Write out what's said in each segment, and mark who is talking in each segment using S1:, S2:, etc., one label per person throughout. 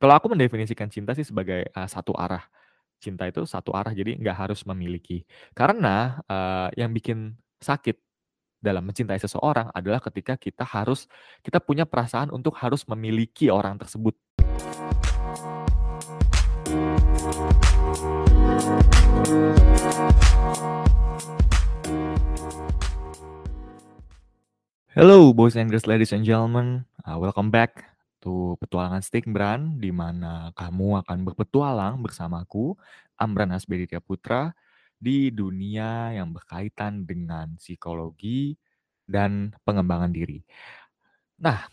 S1: Kalau aku mendefinisikan cinta sih sebagai, eee, satu arah. Cinta itu satu arah, jadi nggak harus memiliki. Karena, eee, yang bikin sakit dalam mencintai seseorang adalah ketika kita harus kita punya perasaan untuk harus memiliki orang tersebut. Hello boys and girls, ladies and gentlemen, uh, welcome back to Petualangan Stickbrand, di mana kamu akan berpetualang bersamaku, Amran Hasbeditya Putra, di dunia yang berkaitan dengan psikologi dan pengembangan diri. Nah,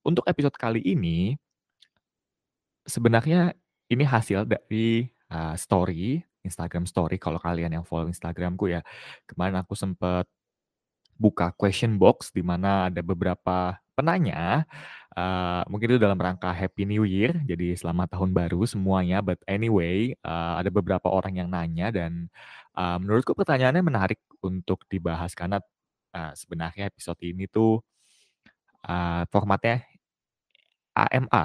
S1: untuk episode kali ini sebenarnya ini hasil dari, uh, story, Instagram story kalau kalian yang follow Instagram-ku ya. Kemarin aku sempet buka question box di mana ada beberapa penanya, eee, mungkin itu dalam rangka Happy New Year, jadi selamat tahun baru semuanya. But anyway, eee, ada beberapa orang yang nanya dan, eee, menurutku pertanyaannya menarik untuk dibahas karena, eee, sebenarnya episode ini tuh, eee, formatnya AMA,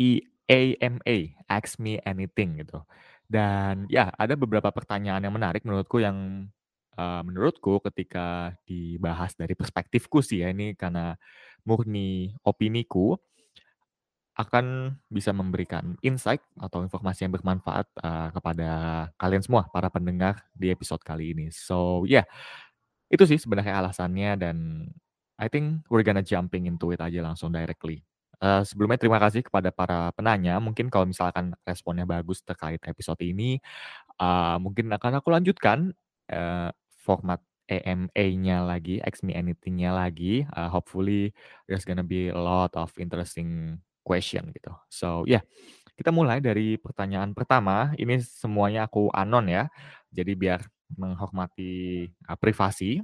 S1: I-A-M-A, Ask Me Anything gitu. Dan ya ada beberapa pertanyaan yang menarik menurutku yang, eee, menurutku ketika dibahas dari perspektifku sih ya, ini karena murni opiniku, akan bisa memberikan insight atau informasi yang bermanfaat, eee, kepada kalian semua, para pendengar di episode kali ini. So yeah, itu sih sebenarnya alasannya dan I think we're gonna jumping into it aja langsung directly. Eee, sebelumnya terima kasih kepada para penanya, mungkin kalau misalkan responnya bagus terkait episode ini, eee, mungkin akan aku lanjutkan, format AMA-nya lagi, Ask Me Anything-nya lagi, eee, hopefully there's gonna be a lot of interesting question gitu. So yeah, kita mulai dari pertanyaan pertama, ini semuanya aku anon ya, jadi biar menghormati, eee, privasi.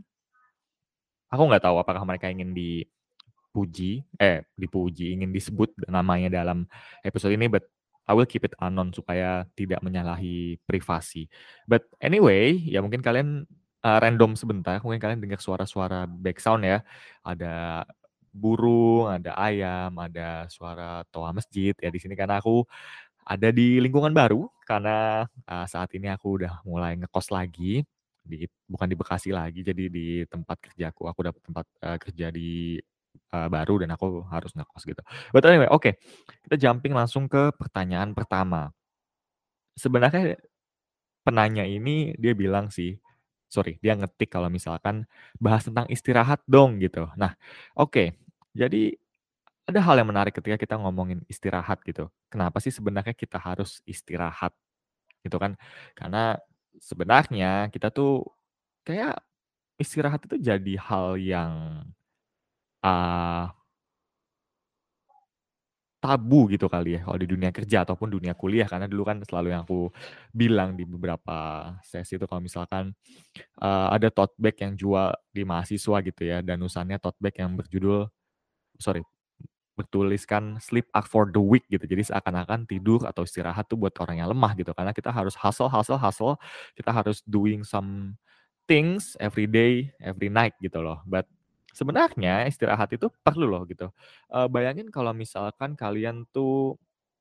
S1: Aku nggak tahu apakah mereka ingin dipuji eh, dipuji, ingin disebut namanya dalam episode ini, but I will keep it anon supaya tidak menyalahi privasi. But anyway, ya mungkin kalian, eee, random sebentar, mungkin kalian dengar suara-suara background ya, ada burung, ada ayam, ada suara toa masjid ya di sini karena aku ada di lingkungan baru, karena, eee, saat ini aku udah mulai ngekos lagi, di bukan di Bekasi lagi, jadi di tempat kerjaku. Aku dapat tempat, eee, kerja di, eee, baru dan aku harus ngekos gitu. But anyway, oke, kita jumping langsung ke pertanyaan pertama. Sebenarnya penanya ini dia bilang sih sorry, dia ngetik kalau misalkan bahas tentang istirahat dong gitu. Nah, oke, jadi ada hal yang menarik ketika kita ngomongin istirahat gitu. Kenapa sih sebenarnya kita harus istirahat, gitu kan. Karena sebenarnya kita tuh kayak istirahat itu jadi hal yang, eee tabu gitu kali ya, kalau di dunia kerja ataupun dunia kuliah, karena dulu kan selalu yang aku bilang di beberapa sesi itu kalau misalkan, eee, ada tote bag yang jual di mahasiswa gitu ya, dan usannya tote bag yang berjudul sorry, bertuliskan sleep are for the weak gitu. Jadi seakan-akan tidur atau istirahat tuh buat orang yang lemah gitu, karena kita harus hustle hustle hustle, kita harus doing some things every day, every night gitu loh. But sebenarnya istirahat itu perlu loh gitu. Eee, bayangin kalau misalkan kalian tuh,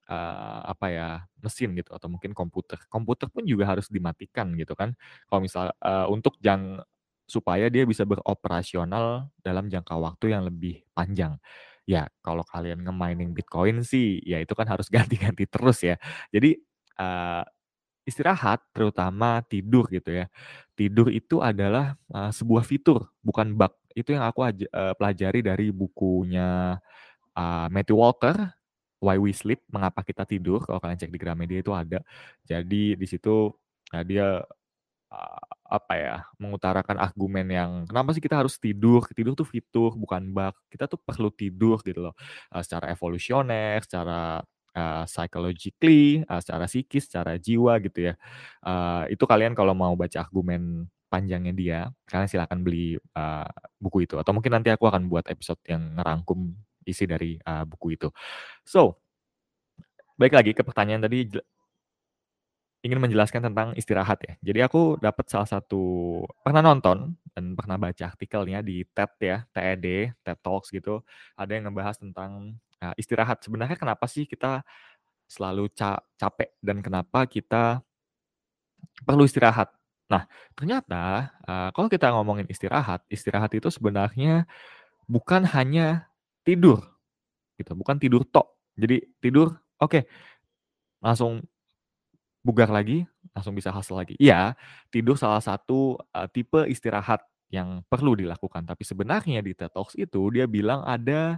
S1: eee, apa ya, mesin gitu atau mungkin komputer. Komputer pun juga harus dimatikan gitu kan. Kalau misal eee, untuk jang supaya dia bisa beroperasional dalam jangka waktu yang lebih panjang. Ya kalau kalian nge-mining Bitcoin sih, ya itu kan harus ganti-ganti terus ya. Jadi, eee, istirahat terutama tidur gitu ya, tidur itu adalah, eee, sebuah fitur bukan bug. Itu yang aku aja eee, pelajari dari bukunya, eee, Matthew Walker, Why We Sleep, Mengapa Kita Tidur, kalau kalian cek di Gramedia itu ada. Jadi di situ, eee, dia, eee, apa ya, mengutarakan argumen yang kenapa sih kita harus tidur, tidur tuh fitur bukan bug, kita tuh perlu tidur gitu loh, eee, secara evolusioner, secara, eee, psychologically, eee, secara psikis, secara jiwa gitu ya. Eee, itu kalian kalau mau baca argumen panjangnya dia, kalian silakan beli, eee, buku itu atau mungkin nanti aku akan buat episode yang ngerangkum isi dari, eee, buku itu. So balik lagi ke pertanyaan tadi ingin menjelaskan tentang istirahat ya. Jadi aku dapat salah satu pernah nonton dan pernah baca artikelnya di TED ya, TED, TED Talks gitu. Ada yang ngebahas tentang, eee, istirahat. Sebenarnya kenapa sih kita selalu ca capek dan kenapa kita perlu istirahat. Nah, ternyata, eee, kalau kita ngomongin istirahat, istirahat itu sebenarnya bukan hanya tidur, gitu, bukan tidur tok. Jadi tidur, oke, langsung bugar lagi, langsung bisa hustle lagi. Iya, tidur salah satu, eee, tipe istirahat yang perlu dilakukan, tapi sebenarnya di TED itu dia bilang ada,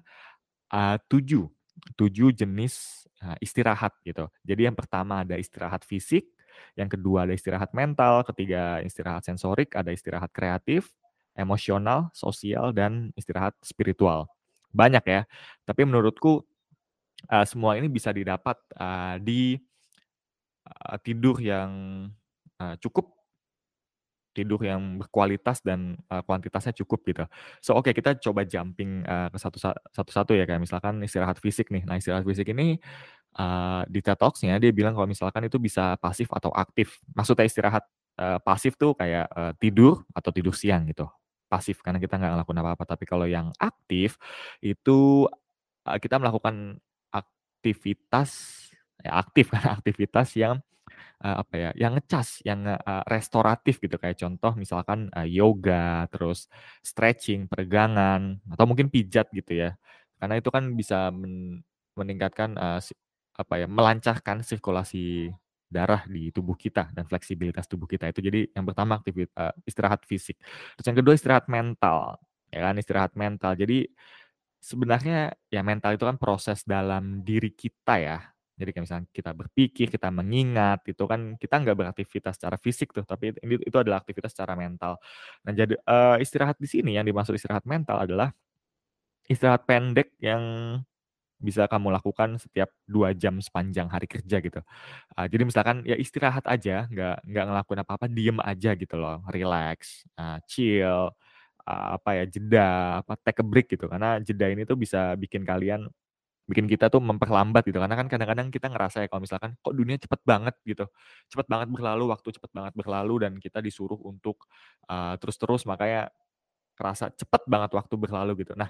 S1: eee, 7, 7 jenis, eee, istirahat gitu. Jadi yang pertama ada istirahat fisik, yang kedua ada istirahat mental, ketiga istirahat sensorik, ada istirahat kreatif, emosional, sosial, dan istirahat spiritual. Banyak ya, tapi menurutku, eee, semua ini bisa didapat, eee, di, eee, tidur yang, eee, cukup tidur yang berkualitas dan, eee, kuantitasnya cukup gitu. So, oke kita coba jumping, eee, ke satu sa satu-satu ya, kayak misalkan istirahat fisik nih. Nah, istirahat fisik ini, eee, di TED Talks-nya dia bilang kalau misalkan itu bisa pasif atau aktif. Maksudnya istirahat, eee, pasif tuh kayak, eee, tidur atau tidur siang gitu, pasif karena kita nggak ngelakuin apa-apa. Tapi kalau yang aktif itu, eee, kita melakukan aktivitas ya aktif kan, aktivitas yang, eee, apa ya, yang ngecas, yang eee, restoratif gitu. Kayak contoh misalkan, eee, yoga, terus stretching, peregangan, atau mungkin pijat gitu ya. Karena itu kan bisa men meningkatkan, si apa ya, melancarkan sirkulasi darah di tubuh kita dan fleksibilitas tubuh kita itu. Jadi yang pertama aktivit eee, istirahat fisik. Terus yang kedua istirahat mental, ya kan, istirahat mental. Jadi sebenarnya ya mental itu kan proses dalam diri kita ya. Jadi kayak misalnya kita berpikir, kita mengingat, itu kan kita nggak beraktivitas secara fisik tuh, tapi ini itu adalah aktivitas secara mental. Nah jadi, eee, istirahat di sini yang dimaksud istirahat mental adalah istirahat pendek yang bisa kamu lakukan setiap 2 jam sepanjang hari kerja gitu. Eee, jadi misalkan ya istirahat aja, nggak nggak ngelakuin apa-apa, diem aja gitu loh, rileks, eee, chill, eee, apa ya, jeda, apa, take a break gitu. Karena jeda ini tuh bisa bikin kalian bikin kita tuh memperlambat gitu. Karena kan kadang-kadang kita ngerasa ya kalau misalkan, kok dunia cepet banget gitu, cepet banget berlalu, waktu cepet banget berlalu dan kita disuruh untuk, eee, terus-terus makanya kerasa cepet banget waktu berlalu gitu. Nah,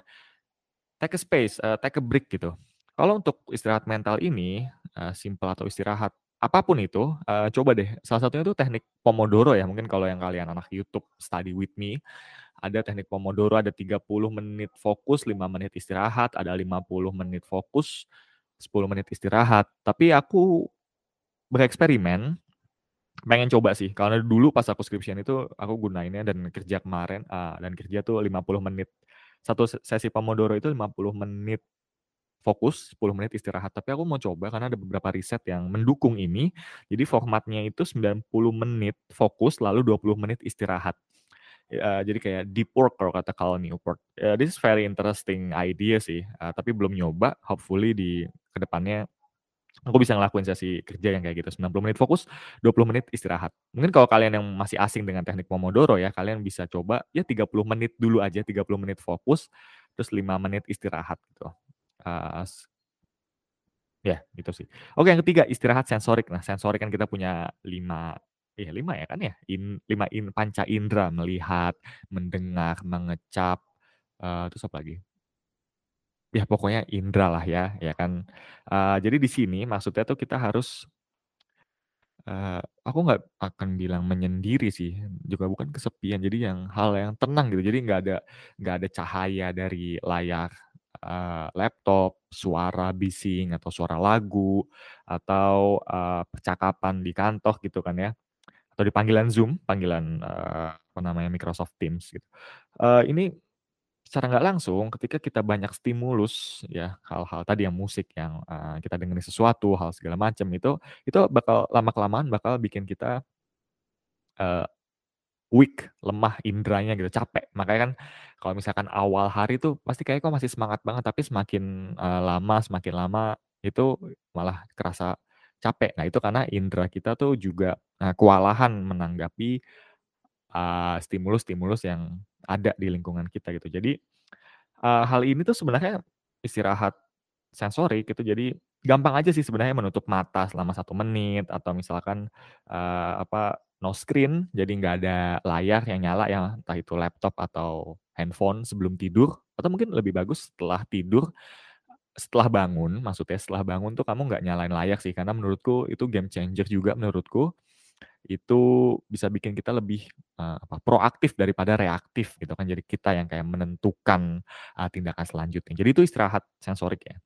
S1: take a space, eee, take a break gitu. Kalau untuk istirahat mental ini, eee, simpel atau istirahat apa pun itu, eee, coba deh salah satunya tuh teknik Pomodoro ya, mungkin kalau yang kalian anak YouTube study with me, ada teknik Pomodoro, ada 30 menit fokus, 5 menit istirahat, ada 50 menit fokus, 10 menit istirahat. Tapi aku bereksperimen, pengen coba sih, karena dulu pas aku skripsian itu aku gunainnya dan kerja kemarin, eee, dan kerja tuh 50 menit. Satu se sesi Pomodoro itu 50 menit fokus, 10 menit istirahat. Tapi aku mau coba karena ada beberapa riset yang mendukung ini. Jadi formatnya itu 90 menit fokus, lalu 20 menit istirahat. Eee, jadi kayak deep work kalau kata Cal Newport. Eee, this is very interesting idea sih, eee, tapi belum nyoba. Hopefully di ke depannya aku bisa ngelakuin sesi kerja yang kayak gitu, 90 menit fokus, 20 menit istirahat. Mungkin kalau kalian yang masih asing dengan teknik Pomodoro ya, kalian bisa coba ya 30 menit dulu aja, 30 menit fokus, terus 5 menit istirahat gitu. S Ya, gitu sih. Oke, yang ketiga istirahat sensorik. Nah, sensorik kan kita punya 5 iya 5 ya kan ya? In 5 in panca indera, melihat, mendengar, mengecap, eee, terus apa lagi? Ya pokoknya indera lah ya, ya kan. Eee, jadi di sini maksudnya tuh kita harus eee, aku nggak akan bilang menyendiri sih, juga bukan kesepian. Jadi yang hal yang tenang gitu. Jadi nggak ada nggak ada cahaya dari layar, eee, laptop, suara bising, atau suara lagu, atau, eee, percakapan di kantor gitu kan ya, atau di panggilan Zoom, panggilan, eee, apa namanya, Microsoft Teams gitu. Eee, ini secara nggak langsung ketika kita banyak stimulus ya, hal-hal tadi yang musik yang, eee, kita dengerin sesuatu, hal segala macam itu itu bakal lama-kelamaan bakal bikin kita eee, weak, lemah inderanya gitu, capek. Makanya kan kalau misalkan awal hari tuh pasti kayaknya kok masih semangat banget, tapi semakin, eee, lama semakin lama itu malah kerasa capek. Nah itu karena indera kita tuh juga, eee, kewalahan menanggapi, stimulus-stimulus yang ada di lingkungan kita gitu. Jadi, eee, hal ini tuh sebenarnya istirahat sensorik itu jadi gampang aja sih sebenarnya menutup mata selama 1 menit atau misalkan, eee, apa, no screen, jadi nggak ada layar yang nyala ya, entah itu laptop atau handphone sebelum tidur, atau mungkin lebih bagus setelah tidur Setelah bangun, maksudnya setelah bangun tuh kamu nggak nyalain layar sih, karena menurutku itu game changer juga menurutku. Itu bisa bikin kita lebih, eee, apa, proaktif daripada reaktif gitu kan. Jadi kita yang kayak menentukan, eee, tindakan selanjutnya. Jadi itu istirahat sensorik ya.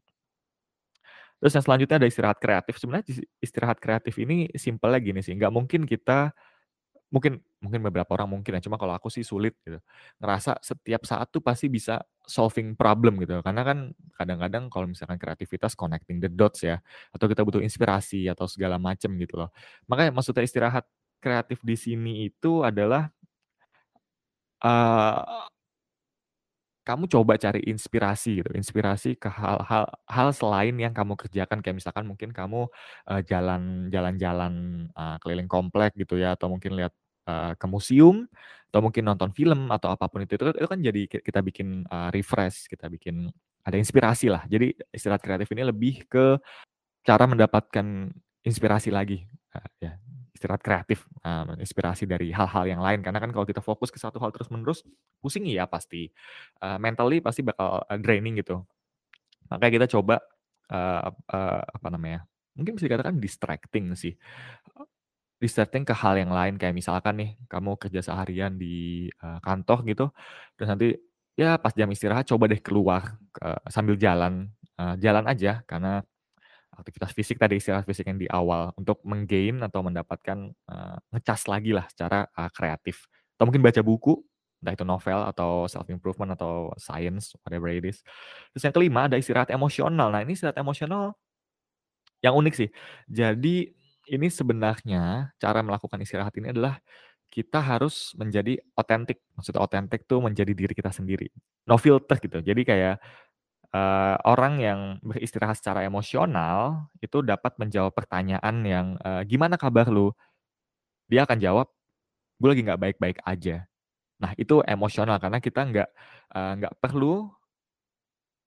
S1: Terus yang selanjutnya ada istirahat kreatif. Sebenarnya istirahat kreatif ini simpelnya gini sih, nggak mungkin kita mungkin mungkin beberapa orang mungkin ya, cuma kalau aku sih sulit gitu. Ngerasa setiap saat tuh pasti bisa solving problem gitu. Karena kan kadang-kadang kalau misalkan kreativitas connecting the dots ya, atau kita butuh inspirasi atau segala macam gitu loh. Makanya maksudnya istirahat kreatif di sini itu adalah eee kamu coba cari inspirasi gitu, inspirasi ke hal-hal hal selain yang kamu kerjakan. Kayak misalkan mungkin kamu, eee, jalan jalan-jalan, eee, keliling komplek gitu ya, atau mungkin lihat, eee, ke museum, atau mungkin nonton film, atau apa pun itu. Itu kan itu kan jadi ki kita bikin, eee, refresh, kita bikin ada inspirasi lah. Jadi istirahat kreatif ini lebih ke cara mendapatkan inspirasi lagi, eee, ya, istirahat kreatif, eee, inspirasi dari hal-hal yang lain. Karena kan kalau kita fokus ke satu hal terus-menerus, pusing iya pasti, eee, mentally pasti bakal, eee, draining gitu. Makanya kita coba, eee eee, apa namanya, mungkin bisa dikatakan distracting sih. Distracting ke hal yang lain, kayak misalkan nih, kamu kerja seharian di, eee, kantor gitu, terus nanti, ya pas jam istirahat coba deh keluar, eee, sambil jalan, eee, jalan aja karena aktivitas fisik tadi, istirahat fisik yang di awal untuk meng-gain atau mendapatkan, eee, ngecas lagi lah secara, eee, kreatif. Atau mungkin baca buku, entah itu novel atau self improvement atau science, whatever it is. Terus yang kelima ada istirahat emosional. Nah, ini istirahat emosional yang unik sih. Jadi ini sebenarnya cara melakukan istirahat ini adalah kita harus menjadi otentik. Maksudnya otentik tuh menjadi diri kita sendiri. No filter gitu. Jadi kayak Eee, orang yang beristirahat secara emosional, itu dapat menjawab pertanyaan yang, eee, "Gimana kabar lu?" Dia akan jawab, "Gue lagi nggak baik-baik aja." Nah, itu emosional karena kita nggak, nggak perlu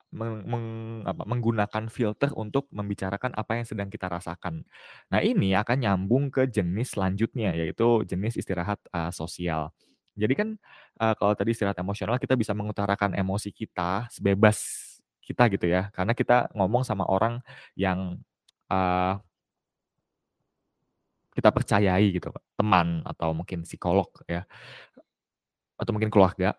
S1: meng meng apa, menggunakan filter untuk membicarakan apa yang sedang kita rasakan. Nah, ini akan nyambung ke jenis selanjutnya, yaitu jenis istirahat, eee, sosial. Jadi kan, eee, kalau tadi istirahat emosional kita bisa mengutarakan emosi kita sebebas kita gitu ya, karena kita ngomong sama orang yang, eee, kita percayai gitu, teman atau mungkin psikolog ya, atau mungkin keluarga.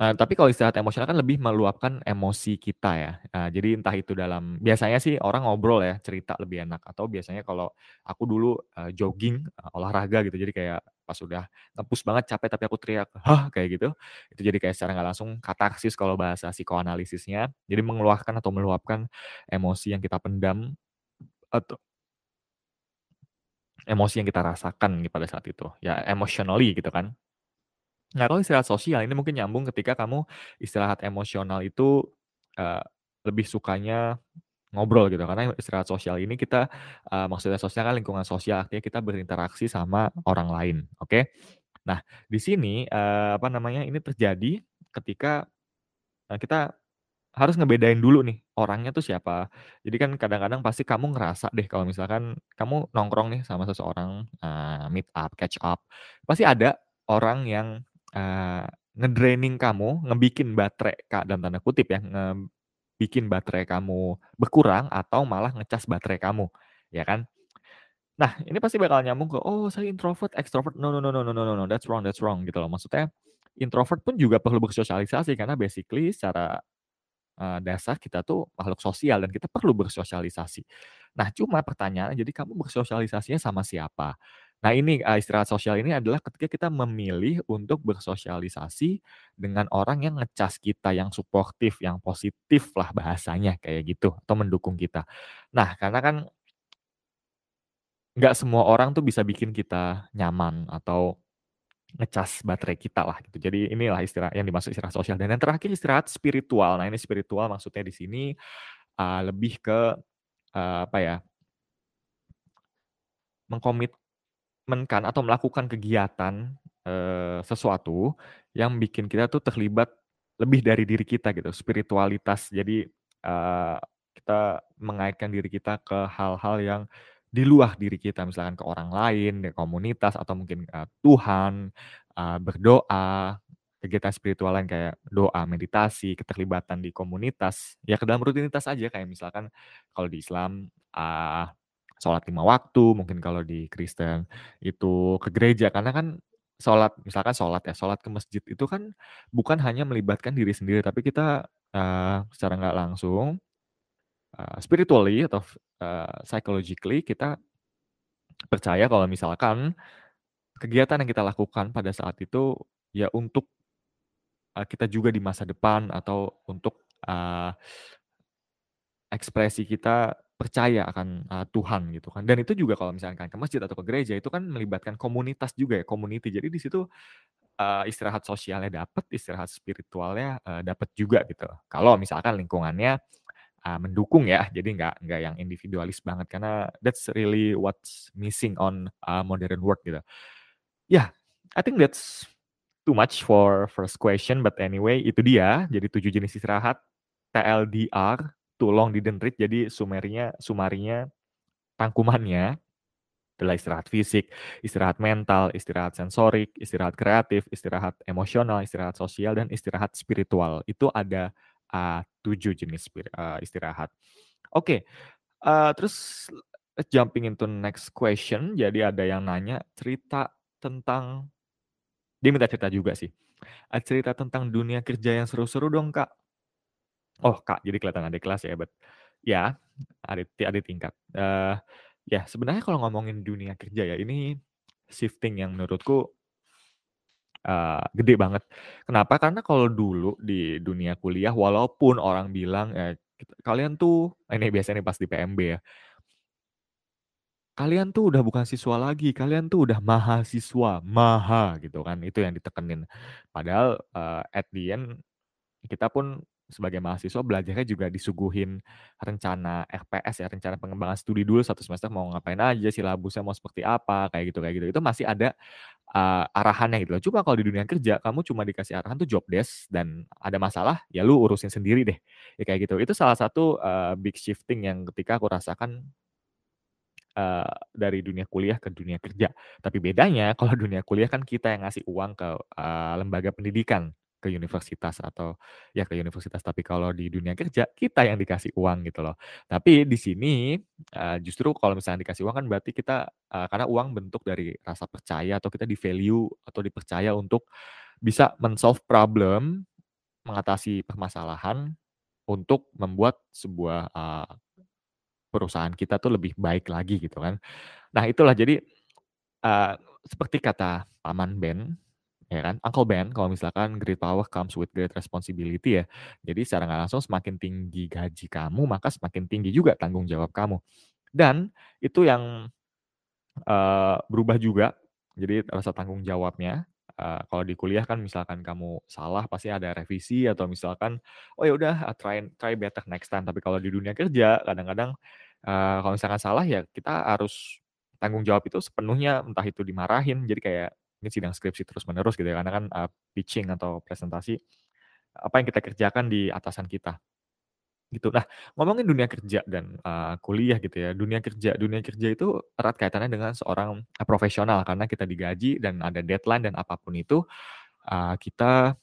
S1: Eee, tapi kalau istirahat emosional kan lebih meluapkan emosi kita ya, eee, jadi entah itu dalam biasanya sih orang ngobrol ya, cerita lebih enak. Atau biasanya kalau aku dulu, eee, jogging, eee, olahraga gitu, jadi kayak pas udah nge banget capek tapi aku teriak, "Hah!" Kayak gitu, itu jadi kayak secara nggak langsung katarsis kalau bahasa psikoanalisisnya, jadi mengeluarkan atau meluapkan emosi yang kita pendam atau emosi yang kita rasakan pada saat itu, ya emotionally gitu kan. Nah, kalau istirahat sosial ini mungkin nyambung ketika kamu istirahat emosional itu, eee, lebih sukanya ngobrol gitu, karena istirahat sosial ini kita, eee, maksudnya sosial kan lingkungan sosial, artinya kita berinteraksi sama orang lain, oke? Nah, di sini, eee, apa namanya, ini terjadi ketika, eee, kita harus ngebedain dulu nih, orangnya tuh siapa. Jadi kan kadang-kadang pasti kamu ngerasa deh kalau misalkan kamu nongkrong nih sama seseorang, eee, meet up, catch up, pasti ada orang yang, eee, nge-draining kamu, ngebikin baterai Kak, dalam tanda kutip ya, ngebikin baterai kamu berkurang atau malah ngecas baterai kamu, ya kan. Nah, ini pasti bakal nyambung ke, "Oh, saya introvert, extrovert." No no no no no no no that's wrong that's wrong, gitu loh. Maksudnya introvert pun juga perlu bersosialisasi karena basically secara Eee, dasar kita tuh makhluk sosial dan kita perlu bersosialisasi. Nah, cuma pertanyaannya jadi kamu bersosialisasinya sama siapa? Nah ini, eee, istirahat sosial ini adalah ketika kita memilih untuk bersosialisasi dengan orang yang ngecas kita, yang suportif, yang positif lah bahasanya, kayak gitu, atau mendukung kita. Nah, karena kan nggak semua orang tuh bisa bikin kita nyaman atau Ngecas baterai kita lah gitu. Jadi inilah istilah yang dimaksud istirahat sosial dan yang terakhir istirahat spiritual. Nah ini spiritual maksudnya di sini, eee, lebih ke, eee, apa ya, mengkomitmenkan atau melakukan kegiatan, eee, sesuatu yang bikin kita tuh terlibat lebih dari diri kita gitu, spiritualitas. Jadi, eee, kita mengaitkan diri kita ke hal-hal yang di luar diri kita, misalkan ke orang lain, ke komunitas atau mungkin, eee, Tuhan, eee, berdoa, kegiatan spiritual lain kayak doa, meditasi, keterlibatan di komunitas, ya ke dalam rutinitas aja kayak misalkan kalau di Islam, ah, sholat 5 waktu, mungkin kalau di Kristen itu ke gereja. Karena kan sholat misalkan sholat ya, sholat ke masjid itu kan bukan hanya melibatkan diri sendiri tapi kita, eee, secara nggak langsung, eee, spiritually atau, eee, psychologically kita percaya kalau misalkan kegiatan yang kita lakukan pada saat itu ya untuk eee, kita juga di masa depan atau untuk, eee ekspresi kita percaya akan, eee, Tuhan gitu kan. Dan itu juga kalau misalkan ke masjid atau ke gereja itu kan melibatkan komunitas juga ya, community. Jadi di situ, eee, istirahat sosialnya dapet, istirahat spiritualnya, eee, dapet juga gitu. Kalau misalkan lingkungannya, eee, mendukung ya, jadi nggak nggak yang individualis banget karena that's really what's missing on, eee, modern world gitu. Yeah, I think that's too much for first question, but anyway itu dia, jadi 7 jenis istirahat, TLDR, too long didn't read, jadi sumerinya sumarinya, rangkumannya adalah istirahat fisik, istirahat mental, istirahat sensorik, istirahat kreatif, istirahat emosional, istirahat sosial, dan istirahat spiritual. Itu ada, eee, 7 jenis eee, istirahat. Oke, eee, terus jumping into next question, jadi ada yang nanya cerita tentang dia minta cerita juga sih, eee, cerita tentang dunia kerja yang seru-seru dong, Kak. Oh, Kak, jadi kelihatan adik kelas ya, but ya, adik ti tingkat. Eee, ya sebenarnya kalau ngomongin dunia kerja ya, ini shifting yang menurutku eee, gede banget. Kenapa? Karena kalau dulu di dunia kuliah walaupun orang bilang, eee, kalian tuh ini biasanya pas di PMB ya "Kalian tuh udah bukan siswa lagi, kalian tuh udah mahasiswa, maha," gitu kan, itu yang ditekenin. Padahal, eee, at the end kita pun sebagai mahasiswa belajarnya juga disuguhin rencana RPS ya, rencana pengembangan studi dulu 1 semester mau ngapain aja, silabusnya mau seperti apa, kayak gitu kayak gitu. Itu masih ada, eee, arahannya gitu loh. Cuma kalau di dunia kerja kamu cuma dikasih arahan tuh job desk dan ada masalah, ya lu urusin sendiri deh, ya kayak gitu. Itu salah satu, eee, big shifting yang ketika aku rasakan eee, dari dunia kuliah ke dunia kerja. Tapi bedanya kalau dunia kuliah kan kita yang ngasih uang ke, eee, lembaga pendidikan, ke universitas atau ya ke universitas, tapi kalau di dunia kerja kita yang dikasih uang gitu loh. Tapi di sini, justru kalau misalnya dikasih uang kan berarti kita karena uang bentuk dari rasa percaya atau kita di-value atau dipercaya untuk bisa men-solve problem, mengatasi permasalahan, untuk membuat sebuah, perusahaan kita tuh lebih baik lagi gitu kan. Nah itulah jadi, seperti kata paman Ben, ya kan, Uncle Ben, kalau misalkan great power comes with great responsibility ya. Jadi secara nggak langsung semakin tinggi gaji kamu, maka semakin tinggi juga tanggung jawab kamu. Dan itu yang, eee, berubah juga, jadi rasa tanggung jawabnya, eee, kalau di kuliah kan misalkan kamu salah pasti ada revisi atau misalkan, "Oh ya udah, eee, try try better next time." Tapi kalau di dunia kerja kadang-kadang, eee, kalau misalkan salah ya kita harus tanggung jawab itu sepenuhnya, entah itu dimarahin, jadi kayak ini sidang skripsi terus-menerus gitu ya, karena kan, eee, pitching atau presentasi, apa yang kita kerjakan di atasan kita. Gitu. Nah, ngomongin dunia kerja dan, eee, kuliah gitu ya, dunia kerja dunia kerja itu erat kaitannya dengan seorang, profesional karena kita digaji dan ada deadline dan apa pun itu, eee, kita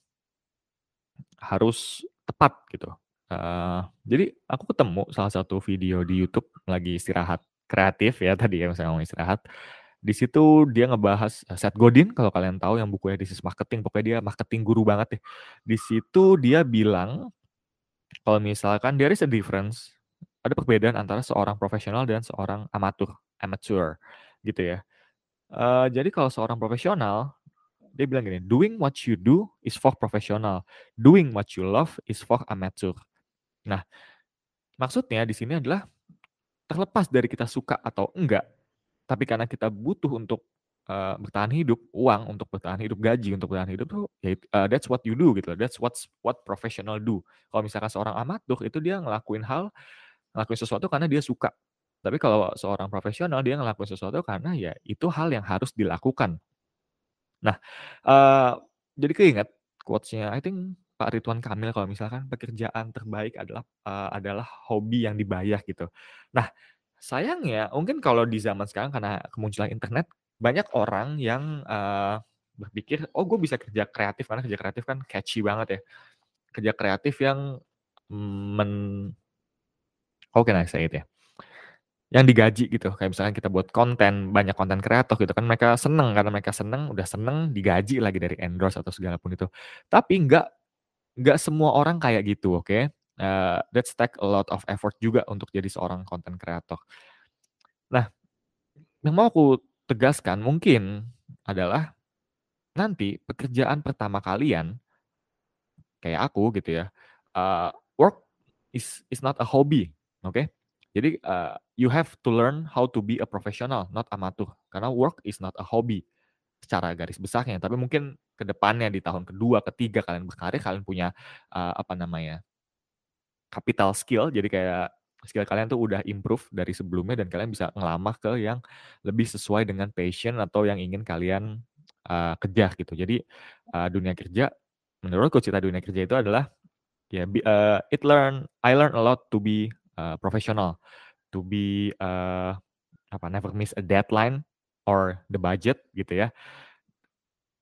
S1: harus tepat gitu. Eee, jadi aku ketemu salah satu video di YouTube lagi istirahat kreatif ya tadi ya, misalnya ngomongin istirahat. Di situ dia ngebahas, eee, Seth Godin kalau kalian tahu yang bukunya This is Marketing, pokoknya dia marketing guru banget deh. Di situ dia bilang, kalau misalkan there is a difference, ada perbedaan antara seorang profesional dan seorang amatur amateur gitu ya. Eee, jadi kalau seorang profesional, dia bilang gini, "Doing what you do is for professional, doing what you love is for amateur." Nah, maksudnya di sini adalah terlepas dari kita suka atau enggak, tapi karena kita butuh untuk, eee, bertahan hidup, uang untuk bertahan hidup, gaji untuk bertahan hidup tuh, ya eee, that's what you do gitu loh, that's what's what professional do. Kalau misalkan seorang amatur itu dia ngelakuin hal, ngelakuin sesuatu karena dia suka. Tapi kalau seorang profesional dia ngelakuin sesuatu karena ya itu hal yang harus dilakukan. Nah, eee, jadi keinget quotes-nya I think Pak Ridwan Kamil kalau misalkan, "Pekerjaan terbaik adalah, eee, adalah hobi yang dibayar," gitu. Nah, sayangnya mungkin kalau di zaman sekarang karena kemunculan internet, banyak orang yang, eee berpikir, "Oh gue bisa kerja kreatif," karena kerja kreatif kan catchy banget ya. Kerja kreatif yang men how can I say it ya, yang digaji gitu. Kayak misalkan kita buat konten, banyak konten kreator gitu kan mereka seneng, karena mereka seneng, udah seneng digaji lagi dari endorse atau segala pun itu. Tapi nggak nggak semua orang kayak gitu, oke? Eee, that's take a lot of effort juga untuk jadi seorang konten kreator. Nah, yang mau aku tegaskan mungkin adalah nanti pekerjaan pertama kalian kayak aku gitu ya, eee, work is is not a hobby, oke? Jadi, eee, you have to learn how to be a professional, not amateur. Karena work is not a hobby secara garis besarnya, tapi mungkin ke depannya di tahun kedua, ketiga kalian berkarir, kalian punya, eee, apa namanya, capital skill, jadi kayak skill kalian tuh udah improve dari sebelumnya dan kalian bisa ngelamar ke yang lebih sesuai dengan passion atau yang ingin kalian, eee, kejar gitu. Jadi, eee, dunia kerja menurutku cita dunia kerja itu adalah ya bi eee, it learn I learn a lot to be, eee, professional, to be, eee, apa, never miss a deadline or the budget gitu ya.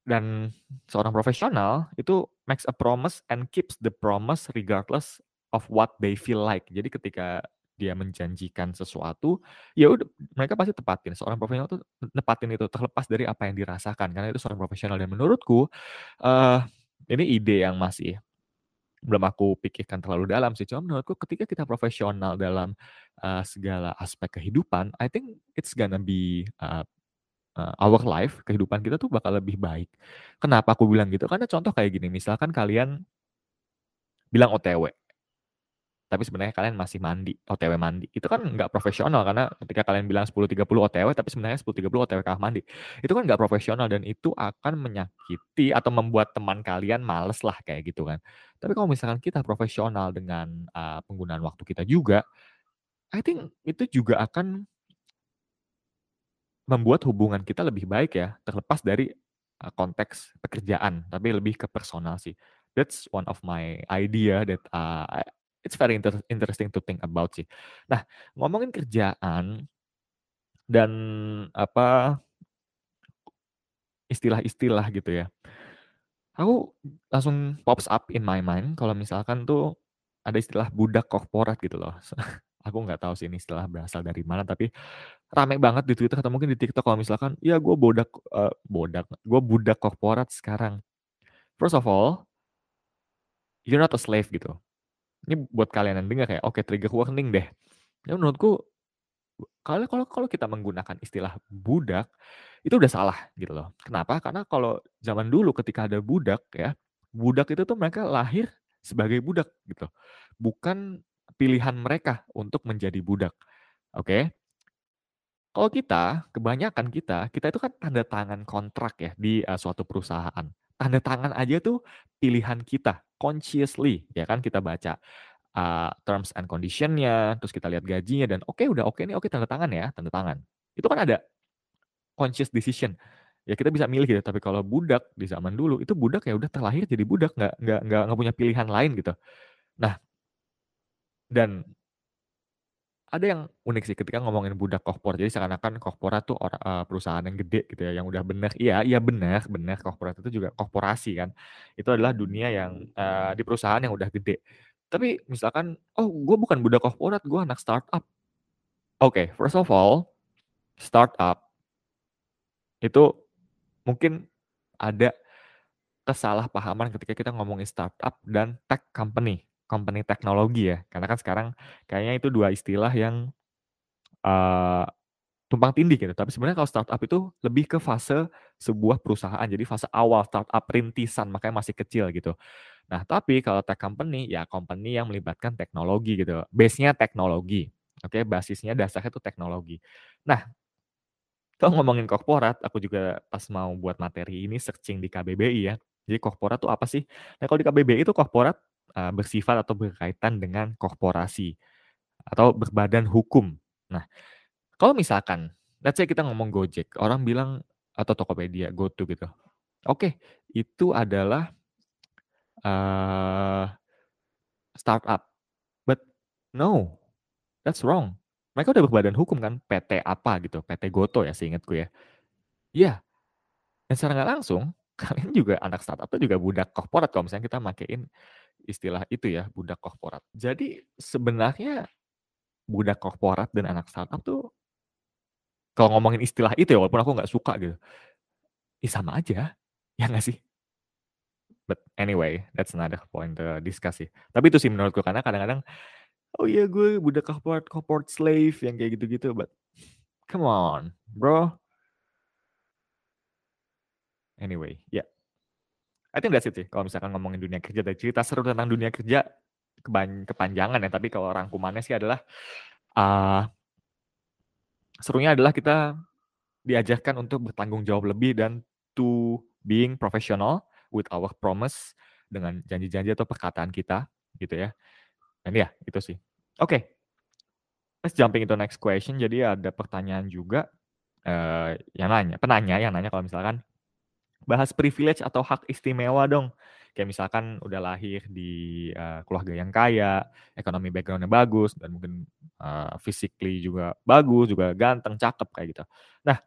S1: Dan seorang profesional itu makes a promise and keeps the promise regardless of what they feel like. Jadi ketika dia menjanjikan sesuatu, ya udah mereka pasti tepatin. Seorang profesional tuh nepatin itu terlepas dari apa yang dirasakan, karena itu seorang profesional dan menurutku, eee, ini ide yang masih belum aku pikirkan terlalu dalam sih, cuma menurutku ketika kita profesional dalam, eee, segala aspek kehidupan, I think it's gonna be, eee eee, our life, kehidupan kita tuh bakal lebih baik. Kenapa aku bilang gitu? Karena contoh kayak gini, misalkan kalian bilang OTW. Tapi sebenarnya kalian masih mandi, OTW mandi. Itu kan nggak profesional karena ketika kalian bilang 10.30 OTW, tapi sebenarnya 10.30 OTW kamar mandi. Itu kan nggak profesional dan itu akan menyakiti atau membuat teman kalian males lah kayak gitu kan. Tapi kalau misalkan kita profesional dengan, eee, penggunaan waktu kita juga, I think itu juga akan membuat hubungan kita lebih baik ya, terlepas dari, eee, konteks pekerjaan, tapi lebih ke personal sih. That's one of my idea that, I it's very inter interesting to think about sih. Nah, ngomongin kerjaan dan apa istilah-istilah gitu ya. Aku langsung pops up in my mind kalau misalkan tuh ada istilah budak korporat gitu loh. Aku nggak tahu sih ini istilah berasal dari mana, tapi rame banget di Twitter atau mungkin di TikTok kalau misalkan, "Ya gue bodak eee, bodak, gue budak korporat sekarang." First of all, you're not a slave gitu. Ini buat kalian yang dengar ya, oke trigger warning deh. Ya menurutku kalau kalau kalau kita menggunakan istilah budak, itu udah salah gitu loh. Kenapa? Karena kalau zaman dulu ketika ada budak ya, budak itu tuh mereka lahir sebagai budak gitu. Bukan pilihan mereka untuk menjadi budak. Oke? Kalau kita, kebanyakan kita, kita itu kan tanda tangan kontrak ya di, eee, suatu perusahaan. Tanda tangan aja tuh pilihan kita, consciously ya kan kita baca, eee, terms and condition-nya, terus kita lihat gajinya dan oke udah oke nih, oke tanda tangan ya, tanda tangan. Itu kan ada conscious decision. Ya kita bisa milih gitu, tapi kalau budak di zaman dulu, itu budak ya udah terlahir jadi budak, nggak nggak nggak nggak punya pilihan lain gitu. Nah, dan ada yang unik sih ketika ngomongin budak korporat, jadi seakan-akan korporat tuh eee, perusahaan yang gede gitu ya, yang udah bener iya iya bener bener, korporat itu juga korporasi kan. Itu adalah dunia yang, eee, di perusahaan yang udah gede. Tapi misalkan, "Oh gue bukan budak korporat, gue anak startup." Oke, first of all, startup itu mungkin ada kesalahpahaman ketika kita ngomongin startup dan tech company, company teknologi ya. Karena kan sekarang kayaknya itu 2 istilah yang, eee, tumpang tindih gitu. Tapi sebenarnya kalau startup itu lebih ke fase sebuah perusahaan, jadi fase awal startup rintisan, makanya masih kecil gitu. Nah, tapi kalau tech company, ya company yang melibatkan teknologi gitu, base-nya teknologi, oke, basisnya dasarnya itu teknologi. Nah, kalau ngomongin korporat, aku juga pas mau buat materi ini searching di KBBI ya. Jadi korporat tuh apa sih? Nah, kalau di KBBI itu korporat, eee, bersifat atau berkaitan dengan korporasi atau berbadan hukum. Nah, kalau misalkan let's say kita ngomong Gojek, orang bilang atau Tokopedia, GoTo gitu. Oke, itu adalah, eee, startup, but no, that's wrong. Mereka udah berbadan hukum kan, PT apa gitu, PT Goto ya seingatku ya. Iya, dan secara nggak langsung kalian juga anak startup tuh juga budak korporat kalau misalnya kita makein istilah itu ya, budak korporat. Jadi sebenarnya budak korporat dan anak startup tuh kalau ngomongin istilah itu ya, walaupun aku nggak suka gitu, ya sama aja, ya nggak sih? But anyway, that's another point to discuss sih. Tapi itu sih menurutku karena kadang-kadang, oh iya gue budak corporate corporate slave yang kayak gitu-gitu, but come on, bro. Anyway, ya. I think that's it sih kalau misalkan ngomongin dunia kerja dan cerita seru tentang dunia kerja kepanjangan ya, tapi kalau rangkumannya sih adalah, uh, serunya adalah kita diajarkan untuk bertanggung jawab lebih dan to being professional with our promise dengan janji-janji atau perkataan kita gitu ya. Dan ya itu sih. Oke. Okay. Let's jumping into next question. Jadi ada pertanyaan juga uh, yang nanya, penanya yang nanya kalau misalkan bahas privilege atau hak istimewa dong. Kayak misalkan udah lahir di uh, keluarga yang kaya, ekonomi backgroundnya bagus, dan mungkin uh, physically juga bagus, juga ganteng, cakep kayak gitu. Nah,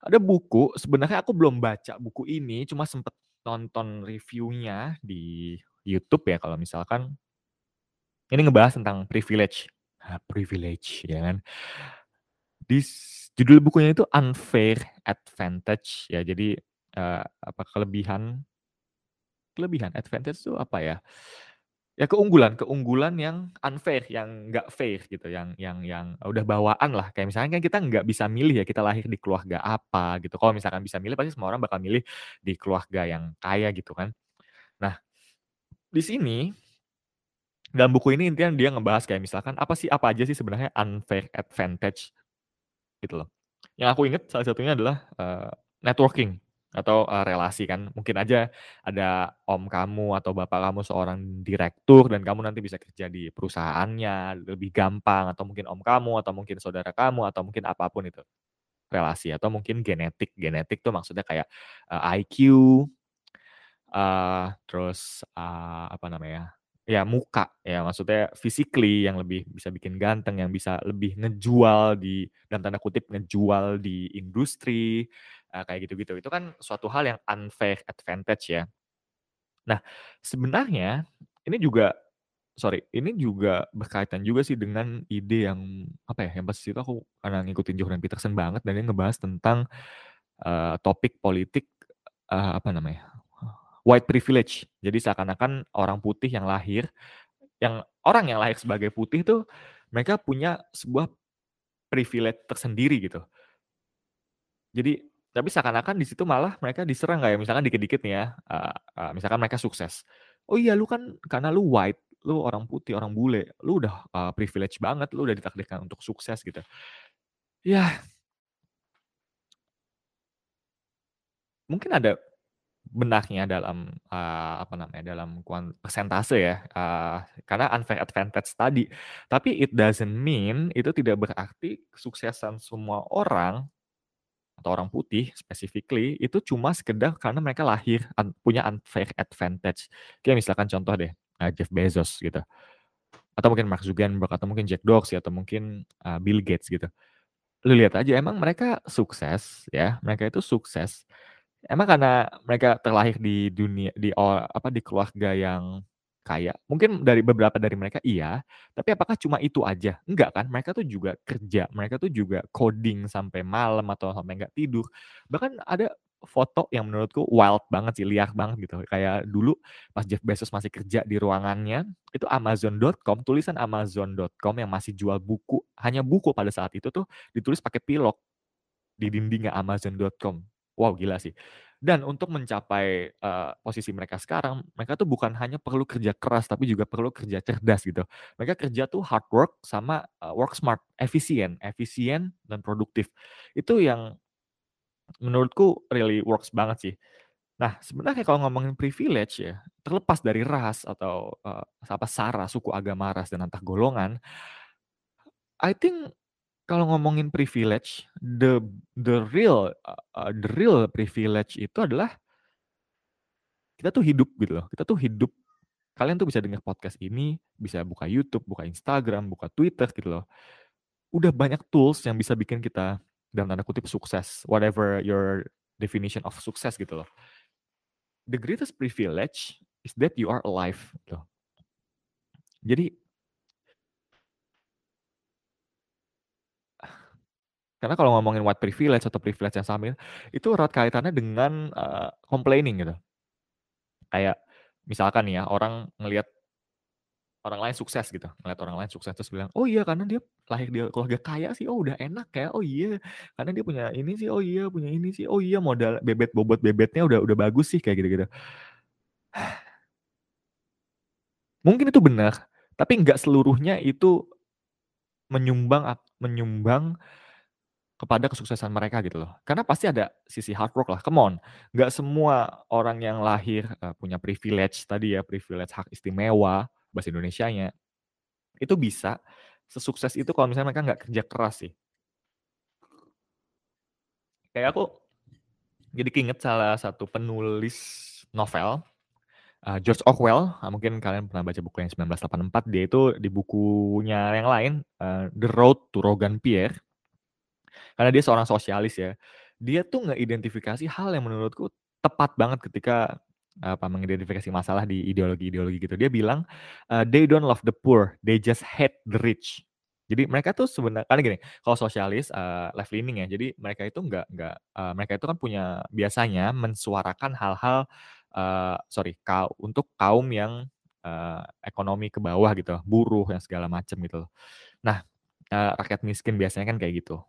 S1: ada buku, sebenarnya aku belum baca buku ini, cuma sempet nonton reviewnya di YouTube ya kalau misalkan ini ngebahas tentang privilege. Nah, privilege ya kan. Di judul bukunya itu Unfair Advantage ya. Jadi apa kelebihan kelebihan advantage itu apa ya? Ya keunggulan, keunggulan yang unfair, yang nggak fair gitu, yang yang yang udah bawaan lah. Kayak misalnya kan kita nggak bisa milih ya kita lahir di keluarga apa gitu. Kalau misalkan bisa milih pasti semua orang bakal milih di keluarga yang kaya gitu kan. Nah, di sini dalam buku ini intinya dia ngebahas kayak misalkan apa sih apa aja sih sebenarnya unfair advantage gitu loh. Yang aku inget salah satunya adalah uh, networking atau uh, relasi kan. Mungkin aja ada om kamu atau bapak kamu seorang direktur dan kamu nanti bisa kerja di perusahaannya lebih gampang atau mungkin om kamu atau mungkin saudara kamu atau mungkin apa pun itu. Relasi atau mungkin genetik. Genetik tuh maksudnya kayak uh, IQ uh, terus uh, apa namanya ya muka ya maksudnya physically yang lebih bisa bikin ganteng yang bisa lebih ngejual di dan tanda kutip ngejual di industri uh, kayak gitu-gitu itu kan suatu hal yang unfair advantage ya nah sebenarnya ini juga sorry ini juga berkaitan juga sih dengan ide yang apa ya yang pas itu aku karena ngikutin Jordan Peterson banget dan dia ngebahas tentang uh, topik politik uh, apa namanya white privilege. Jadi seakan-akan orang putih yang lahir, yang orang yang lahir sebagai putih tuh mereka punya sebuah privilege tersendiri gitu. Jadi tapi seakan-akan di situ malah mereka diserang kayak misalkan dikit-dikit nih ya, uh, uh, misalkan mereka sukses. Oh iya lu kan karena lu white, lu orang putih, orang bule, lu udah uh, privilege banget, lu udah ditakdirkan untuk sukses gitu. Ya. Mungkin ada benarnya dalam, uh, apa namanya, dalam persentase ya, uh, karena unfair advantage tadi. Tapi it doesn't mean, itu tidak berarti kesuksesan semua orang, atau orang putih specifically, itu cuma sekedar karena mereka lahir un punya unfair advantage. Kayak misalkan contoh deh, uh, Jeff Bezos gitu, atau mungkin Mark Zuckerberg, atau mungkin Jack Dorsey, atau mungkin, uh, Bill Gates gitu. Lu lihat aja emang mereka sukses ya, mereka itu sukses Emang karena mereka terlahir di dunia di apa, di keluarga yang kaya, mungkin dari beberapa dari mereka iya, tapi apakah cuma itu aja? Enggak kan, mereka tuh juga kerja, mereka tuh juga coding sampai malam atau sampai nggak tidur. Bahkan ada foto yang menurutku wild banget sih, liar banget gitu. Kayak dulu pas Jeff Bezos masih kerja di ruangannya, itu Amazon.com, tulisan Amazon.com yang masih jual buku, hanya buku pada saat itu tuh ditulis pakai pilok di dindingnya Amazon.com. Wow, gila sih. Dan untuk mencapai, uh, posisi mereka sekarang, mereka tuh bukan hanya perlu kerja keras, tapi juga perlu kerja cerdas gitu. Mereka kerja tuh hard work sama, uh, work smart, efisien efisien dan produktif. Itu yang menurutku really works banget sih. Nah, sebenarnya kalau ngomongin privilege ya, terlepas dari ras atau, uh, apa, sara, suku, agama, ras, dan antar golongan, I think kalau ngomongin privilege, the the real, uh, the real privilege itu adalah kita tuh hidup gitu loh, kita tuh hidup. Kalian tuh bisa dengar podcast ini, bisa buka YouTube, buka Instagram, buka Twitter gitu loh. Udah banyak tools yang bisa bikin kita dalam tanda kutip sukses, whatever your definition of sukses gitu loh. the greatest privilege is that you are alive gitu. Jadi karena kalau ngomongin white privilege atau privilege yang sama itu erat kaitannya dengan, eee, complaining gitu. Kayak misalkan nih ya, orang ngelihat orang lain sukses gitu, ngelihat orang lain sukses terus bilang, "Oh iya karena dia lahir di keluarga kaya sih, oh udah enak ya, oh iya karena dia punya ini sih, oh iya punya ini sih, oh iya modal bebet bobot bebetnya udah udah bagus sih," kayak gitu-gitu. Mungkin itu benar, tapi nggak seluruhnya itu menyumbang menyumbang kepada kesuksesan mereka gitu loh. Karena pasti ada sisi hard work lah, come on. Nggak semua orang yang lahir, eee, punya privilege tadi ya, privilege hak istimewa, bahasa Indonesianya, itu bisa sesukses itu kalau misalnya mereka nggak kerja keras sih. Kayak aku jadi keinget salah satu penulis novel, eee, George Orwell, eee, mungkin kalian pernah baca bukunya 1984, dia itu di bukunya yang lain, eee, The Road to Roggenpeer karena dia seorang sosialis ya, dia tuh ngeidentifikasi hal yang menurutku tepat banget ketika, apa, mengidentifikasi masalah di ideologi-ideologi gitu. Dia bilang, eee, "They don't love the poor, they just hate the rich." Jadi mereka tuh sebenarnya karena gini, kalau sosialis, eee, left leaning ya, jadi mereka itu nggak nggak, eee, mereka itu kan punya biasanya mensuarakan hal-hal, eee, sorry, kau untuk kaum yang, eee, ekonomi ke bawah gitu, buruh yang segala macam gitu. Nah, eee, rakyat miskin biasanya kan kayak gitu.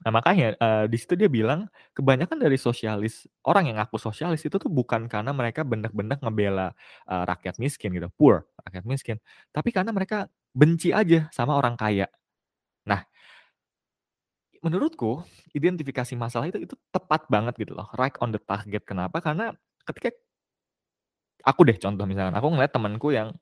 S1: Nah makanya, eee, di situ dia bilang, kebanyakan dari sosialis orang yang ngaku sosialis itu tuh bukan karena mereka bener-bener ngebela, eee, rakyat miskin gitu, poor, rakyat miskin, tapi karena mereka benci aja sama orang kaya. Nah menurutku identifikasi masalah itu itu tepat banget gitu loh, right on the target. Kenapa? Karena ketika aku deh contoh misalkan, aku ngelihat temenku yang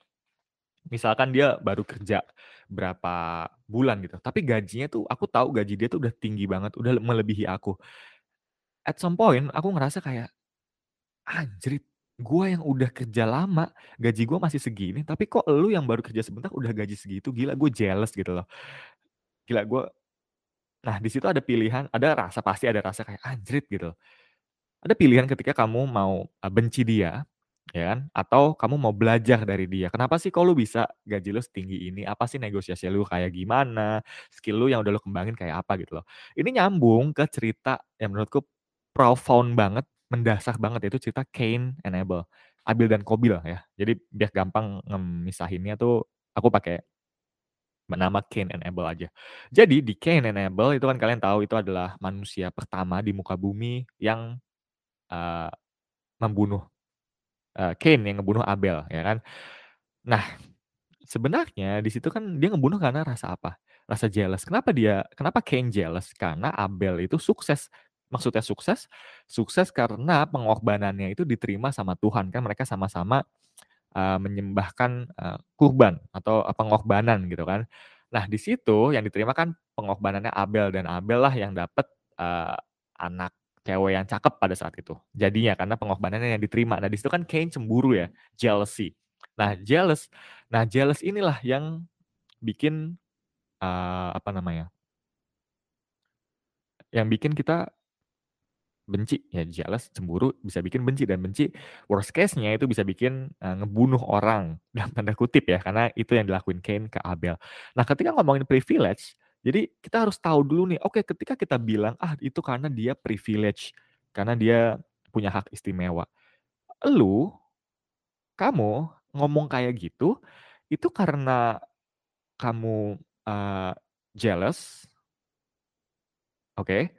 S1: misalkan dia baru kerja berapa bulan gitu, tapi gajinya tuh aku tahu gaji dia tuh udah tinggi banget, udah melebihi aku. At some point aku ngerasa kayak, "Anjrit, gua yang udah kerja lama, gaji gua masih segini, tapi kok elu yang baru kerja sebentar udah gaji segitu, gila gue jealous," gitu loh. Gila gua nah di situ ada pilihan, ada rasa, pasti ada rasa kayak, "Anjrit," gitu. Ada pilihan ketika kamu mau, eee, benci dia, ya kan, atau kamu mau belajar dari dia, "Kenapa sih kok lu bisa gaji lu setinggi ini? Apa sih negosiasi lu kayak gimana? Skill lu yang udah lu kembangin kayak apa?" Gitu loh. Ini nyambung ke cerita yang menurutku profound banget, mendasar banget, yaitu cerita Cain and Abel, Abil dan Qabil ya. Jadi biar gampang ngemisahinnya tuh aku pakai nama Cain and Abel aja. Jadi di Cain and Abel itu kan kalian tahu itu adalah manusia pertama di muka bumi yang, eee, membunuh, eee, Cain yang ngebunuh Abel, ya kan. Nah, sebenarnya di situ kan dia ngebunuh karena rasa apa? Rasa jealous. Kenapa dia kenapa Cain jealous? Karena Abel itu sukses. Maksudnya sukses? Sukses karena pengorbanannya itu diterima sama Tuhan, kan mereka sama-sama, eee, menyembahkan, eee, kurban atau, pengorbanan gitu kan. Nah di situ yang diterima kan pengorbanannya Abel dan Abel lah yang dapet, eee, anak cewek yang cakep pada saat itu, jadinya karena pengorbanannya yang diterima. Nah di situ kan Cain cemburu ya, jealousy. Nah jealous nah jealous inilah yang bikin, eee, apa namanya yang bikin kita benci, ya jealous, cemburu, bisa bikin benci dan benci worst case-nya itu bisa bikin, eee, ngebunuh orang dalam tanda kutip ya, karena itu yang dilakuin Cain ke Abel. Nah ketika ngomongin privilege, jadi kita harus tahu dulu nih, oke ketika kita bilang, "Ah itu karena dia privilege, karena dia punya hak istimewa." Elu, kamu ngomong kayak gitu, itu karena kamu, eee, jealous Oke,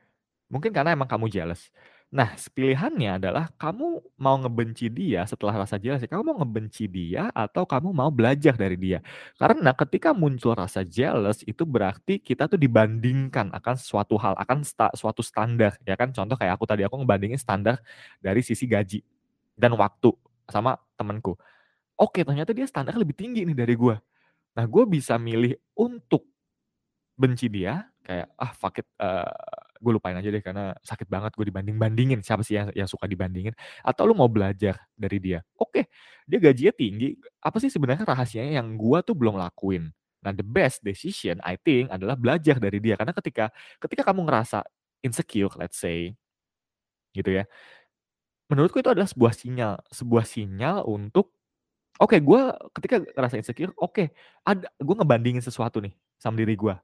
S1: mungkin karena emang kamu jealous. Nah, pilihannya adalah kamu mau ngebenci dia setelah rasa jealous ya, kamu mau ngebenci dia atau kamu mau belajar dari dia. Karena ketika muncul rasa jealous itu berarti kita tuh dibandingkan akan suatu hal, akan sta suatu standar ya kan. Contoh kayak aku tadi, aku ngebandingin standar dari sisi gaji dan waktu sama temenku. Oke, ternyata dia standarnya lebih tinggi nih dari gua. Nah, gua bisa milih untuk benci dia, kayak, "Ah fuck it, eee, gue lupain aja deh karena sakit banget gue dibanding-bandingin." Siapa sih yang yang suka dibandingin? Atau lu mau belajar dari dia. Oke, dia gajinya tinggi, apa sih sebenarnya rahasianya yang gua tuh belum lakuin. Nah, the best decision I think adalah belajar dari dia. Karena ketika ketika kamu ngerasa insecure let's say gitu ya Menurutku itu adalah sebuah sinyal sebuah sinyal untuk, oke gue ketika ngerasa insecure, oke ada gue ngebandingin sesuatu nih sama diri gue.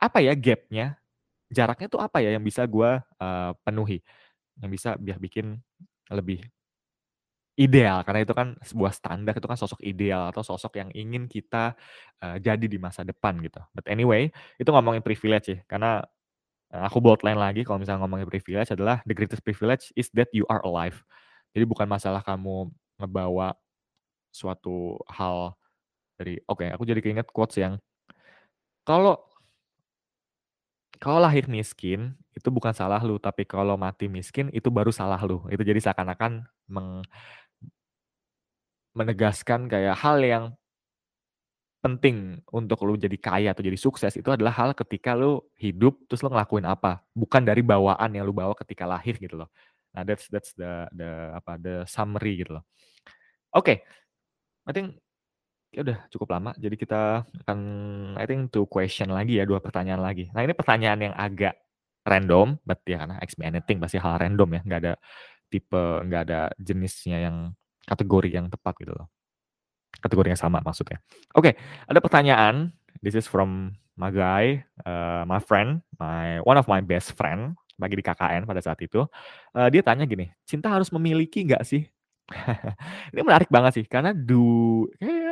S1: Apa ya gap-nya, jaraknya tuh apa ya yang bisa gue, eee, penuhi, yang bisa biar bikin lebih ideal karena itu kan sebuah standar, itu kan sosok ideal atau sosok yang ingin kita, eee, jadi di masa depan gitu. But anyway, itu ngomongin privilege sih karena, aku bold-line lagi kalau misalnya ngomongin privilege adalah the greatest privilege is that you are alive. Jadi bukan masalah kamu ngebawa suatu hal dari oke aku jadi keinget quotes yang kalau kalau lahir miskin, itu bukan salah lu, tapi kalau mati miskin, itu baru salah lu. Itu jadi seakan-akan meng menegaskan kayak hal yang penting untuk lu jadi kaya atau jadi sukses itu adalah hal ketika lu hidup, terus lu ngelakuin apa, bukan dari bawaan yang lu bawa ketika lahir gitu loh. Nah that's that's the the apa, the summary gitu loh. Oke, I think ya udah cukup lama, jadi kita akan I think 2 question lagi ya, 2 pertanyaan lagi. Nah ini pertanyaan yang agak random, but ya karena me anything pasti hal random ya, nggak ada tipe, nggak ada jenisnya yang kategori yang tepat gitu loh. Kategori yang sama maksudnya. Oke, ada pertanyaan, this is from my guy, eee, my friend, my one of my best friend, lagi di KKN pada saat itu. Eee, dia tanya gini, "Cinta harus memiliki nggak sih?" Ini menarik banget sih karena du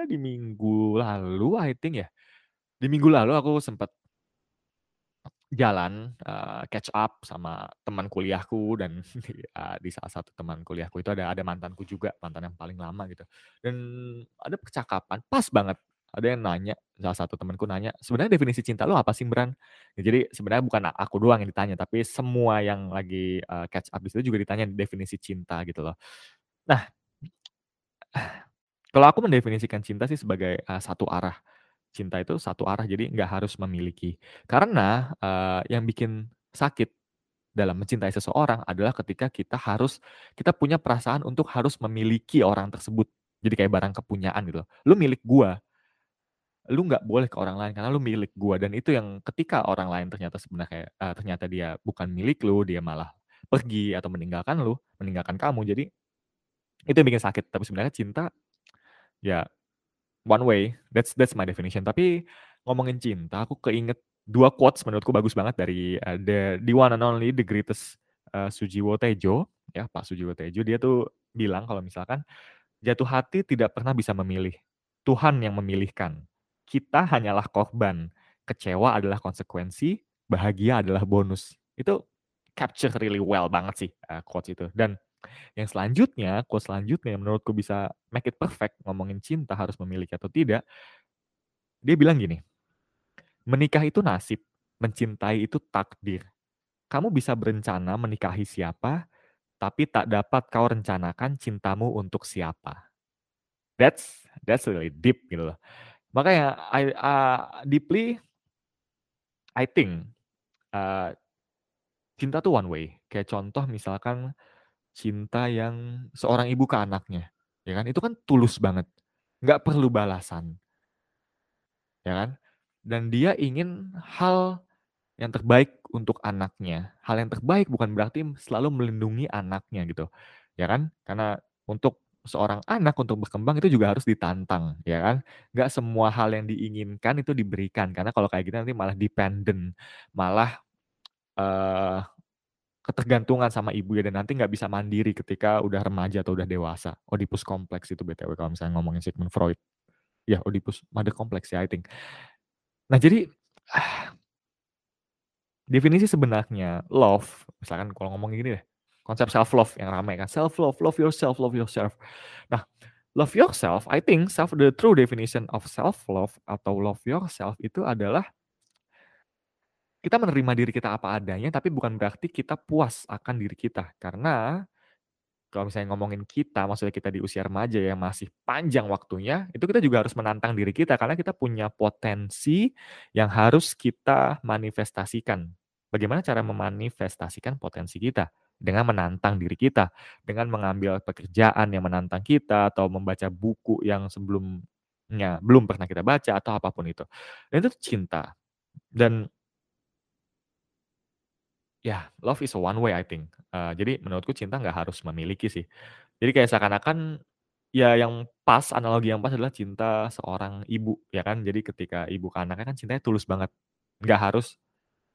S1: di minggu lalu I think ya, di minggu lalu aku sempet jalan, eee, catch up sama teman kuliahku dan di, eee, di salah satu teman kuliahku itu ada ada mantanku juga, mantan yang paling lama gitu. Dan ada percakapan, pas banget, ada yang nanya, salah satu temanku nanya, "Sebenarnya definisi cinta lu apa sih, Bran?" Ya jadi sebenarnya bukan aku doang yang ditanya, tapi semua yang lagi, eee, catch up di juga ditanya definisi cinta gitu loh. Nah, kalau aku mendefinisikan cinta sih sebagai, eee, satu arah. Cinta itu satu arah, jadi nggak harus memiliki. Karena, eee, yang bikin sakit dalam mencintai seseorang adalah ketika kita harus kita punya perasaan untuk harus memiliki orang tersebut. Jadi kayak barang kepunyaan gitu. "Lu milik gua, lu nggak boleh ke orang lain karena lu milik gua." Dan itu yang ketika orang lain ternyata sebenarnya eee, ternyata dia bukan milik lu, dia malah pergi atau meninggalkan lu, meninggalkan kamu, jadi itu yang bikin sakit. Tapi sebenarnya cinta, ya One way, that's that's my definition. Tapi ngomongin cinta, aku keinget 2 quotes menurutku bagus banget dari, eee, the the one and only, the greatest, eee, Sujiwo Tejo, ya Pak Sujiwo Tejo. Dia tuh bilang kalau misalkan, "Jatuh hati tidak pernah bisa memilih, Tuhan yang memilihkan. Kita hanyalah korban, kecewa adalah konsekuensi, bahagia adalah bonus." Itu capture really well banget sih, eee, quotes itu. Dan yang selanjutnya, quote selanjutnya yang menurutku bisa make it perfect ngomongin cinta harus memiliki atau tidak, dia bilang gini, "Menikah itu nasib, mencintai itu takdir. Kamu bisa berencana menikahi siapa, tapi tak dapat kau rencanakan cintamu untuk siapa." That's that's really deep gitu loh. Makanya I eee, deeply I think, eee, cinta tuh one way. Kayak contoh misalkan Cinta yang seorang ibu ke anaknya, ya kan, itu kan tulus banget, nggak perlu balasan, ya kan. Dan dia ingin hal yang terbaik untuk anaknya. Hal yang terbaik bukan berarti selalu melindungi anaknya gitu, ya kan. Karena untuk seorang anak untuk berkembang itu juga harus ditantang, ya kan. Nggak semua hal yang diinginkan itu diberikan, karena kalau kayak gitu nanti malah dependent, malah, eee Ketergantungan sama ibu ya dan nanti nggak bisa mandiri ketika udah remaja atau udah dewasa. Oedipus kompleks itu BTW kalau misalnya ngomongin Sigmund Freud. Ya Oedipus mother kompleks ya I think. Nah jadi, definisi sebenarnya love, misalkan kalau ngomongin gini deh, konsep self love yang ramai kan, self love, love yourself, love yourself. Nah, love yourself, I think self the true definition of self love atau love yourself itu adalah kita menerima diri kita apa adanya, tapi bukan berarti kita puas akan diri kita. Karena kalau misalnya ngomongin kita, maksudnya kita di usia remaja yang masih panjang waktunya, itu kita juga harus menantang diri kita karena kita punya potensi yang harus kita manifestasikan. Bagaimana cara memanifestasikan potensi kita? Dengan menantang diri kita, dengan mengambil pekerjaan yang menantang kita atau membaca buku yang sebelumnya belum pernah kita baca atau apa pun itu. Dan itu cinta. Dan Ya, love is a one way I think. Eee, jadi menurutku cinta nggak harus memiliki sih. Jadi kayak seakan-akan, ya yang pas, analogi yang pas adalah cinta seorang ibu, ya kan. Jadi ketika ibu ke anaknya kan cintanya tulus banget, nggak harus,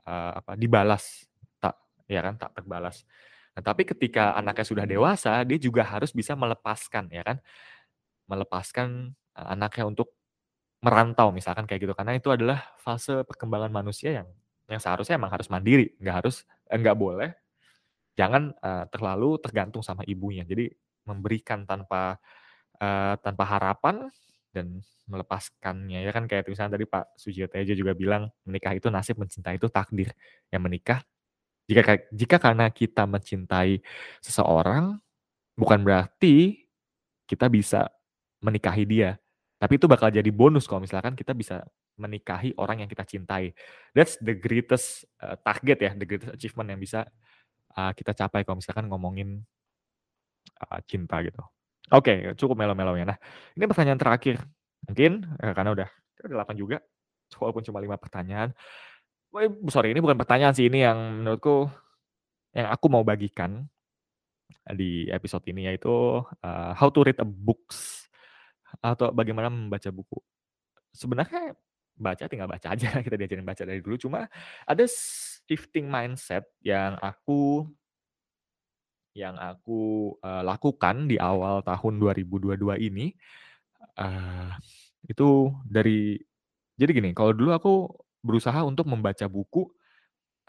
S1: eee, apa, dibalas, tak ya kan, tak terbalas. Nah, tapi ketika anaknya sudah dewasa, dia juga harus bisa melepaskan, ya kan. Melepaskan, eee, anaknya untuk merantau misalkan kayak gitu, karena itu adalah fase perkembangan manusia yang yang seharusnya emang harus mandiri, nggak harus nggak boleh jangan, eee, terlalu tergantung sama ibunya. Jadi memberikan tanpa, eee, tanpa harapan dan melepaskannya, ya kan kayak misalnya tadi Pak Sujiwo Tejo juga bilang, "Menikah itu nasib, mencintai itu takdir." Ya menikah jika ka jika karena kita mencintai seseorang, bukan berarti kita bisa menikahi dia, tapi itu bakal jadi bonus kalau misalkan kita bisa menikahi orang yang kita cintai. That's the greatest, eee, target ya, the greatest achievement yang bisa, eee, kita capai kalau misalkan ngomongin eee, cinta gitu. Oke, cukup melo-melonya. Nah, ini pertanyaan terakhir, mungkin, eee, karena udah udah 8 juga, walaupun cuma 5 pertanyaan. Web sorry, ini bukan pertanyaan sih, ini yang menurutku yang aku mau bagikan di episode ini yaitu, eee, how to read a books atau bagaimana membaca buku. Sebenarnya baca tinggal baca aja, kita diajarin baca dari dulu, cuma ada shifting mindset yang aku yang aku, eee, lakukan di awal tahun 2022 ini, eee, itu dari jadi gini, kalau dulu aku berusaha untuk membaca buku,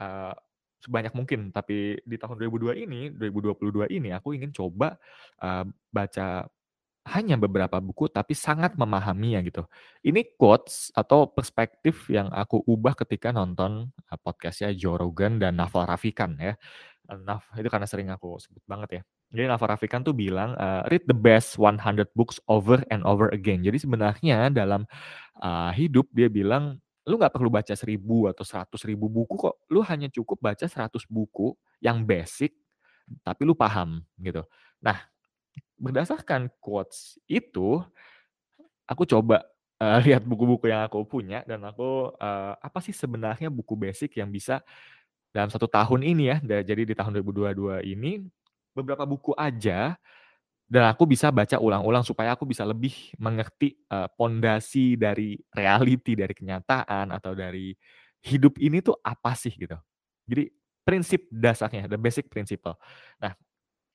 S1: eee, sebanyak mungkin, tapi di tahun 2002 ini 2022 ini aku ingin coba, eee, baca hanya beberapa buku tapi sangat memahaminya gitu. Ini quotes atau perspektif yang aku ubah ketika nonton, eee, podcast-nya Joe Rogan dan Naval Ravikant ya. Eee, Naf itu karena sering aku sebut banget ya. Jadi Naval Ravikant tuh bilang, eee, "Read the best 100 books over and over again." Jadi sebenarnya dalam, eee, hidup dia bilang, "Lu nggak perlu baca 1000 atau 100.000 buku kok, lu hanya cukup baca 100 buku yang basic, tapi lu paham," gitu. Nah, berdasarkan quotes itu, aku coba, eee, lihat buku-buku yang aku punya dan aku, eee, apa sih sebenarnya buku basic yang bisa dalam 1 tahun ini ya, jadi di tahun 2022 ini, beberapa buku aja, dan aku bisa baca ulang-ulang supaya aku bisa lebih mengerti, eee, pondasi dari reality, dari kenyataan, atau dari hidup ini tuh apa sih gitu. Jadi prinsip dasarnya, the basic principle. Nah,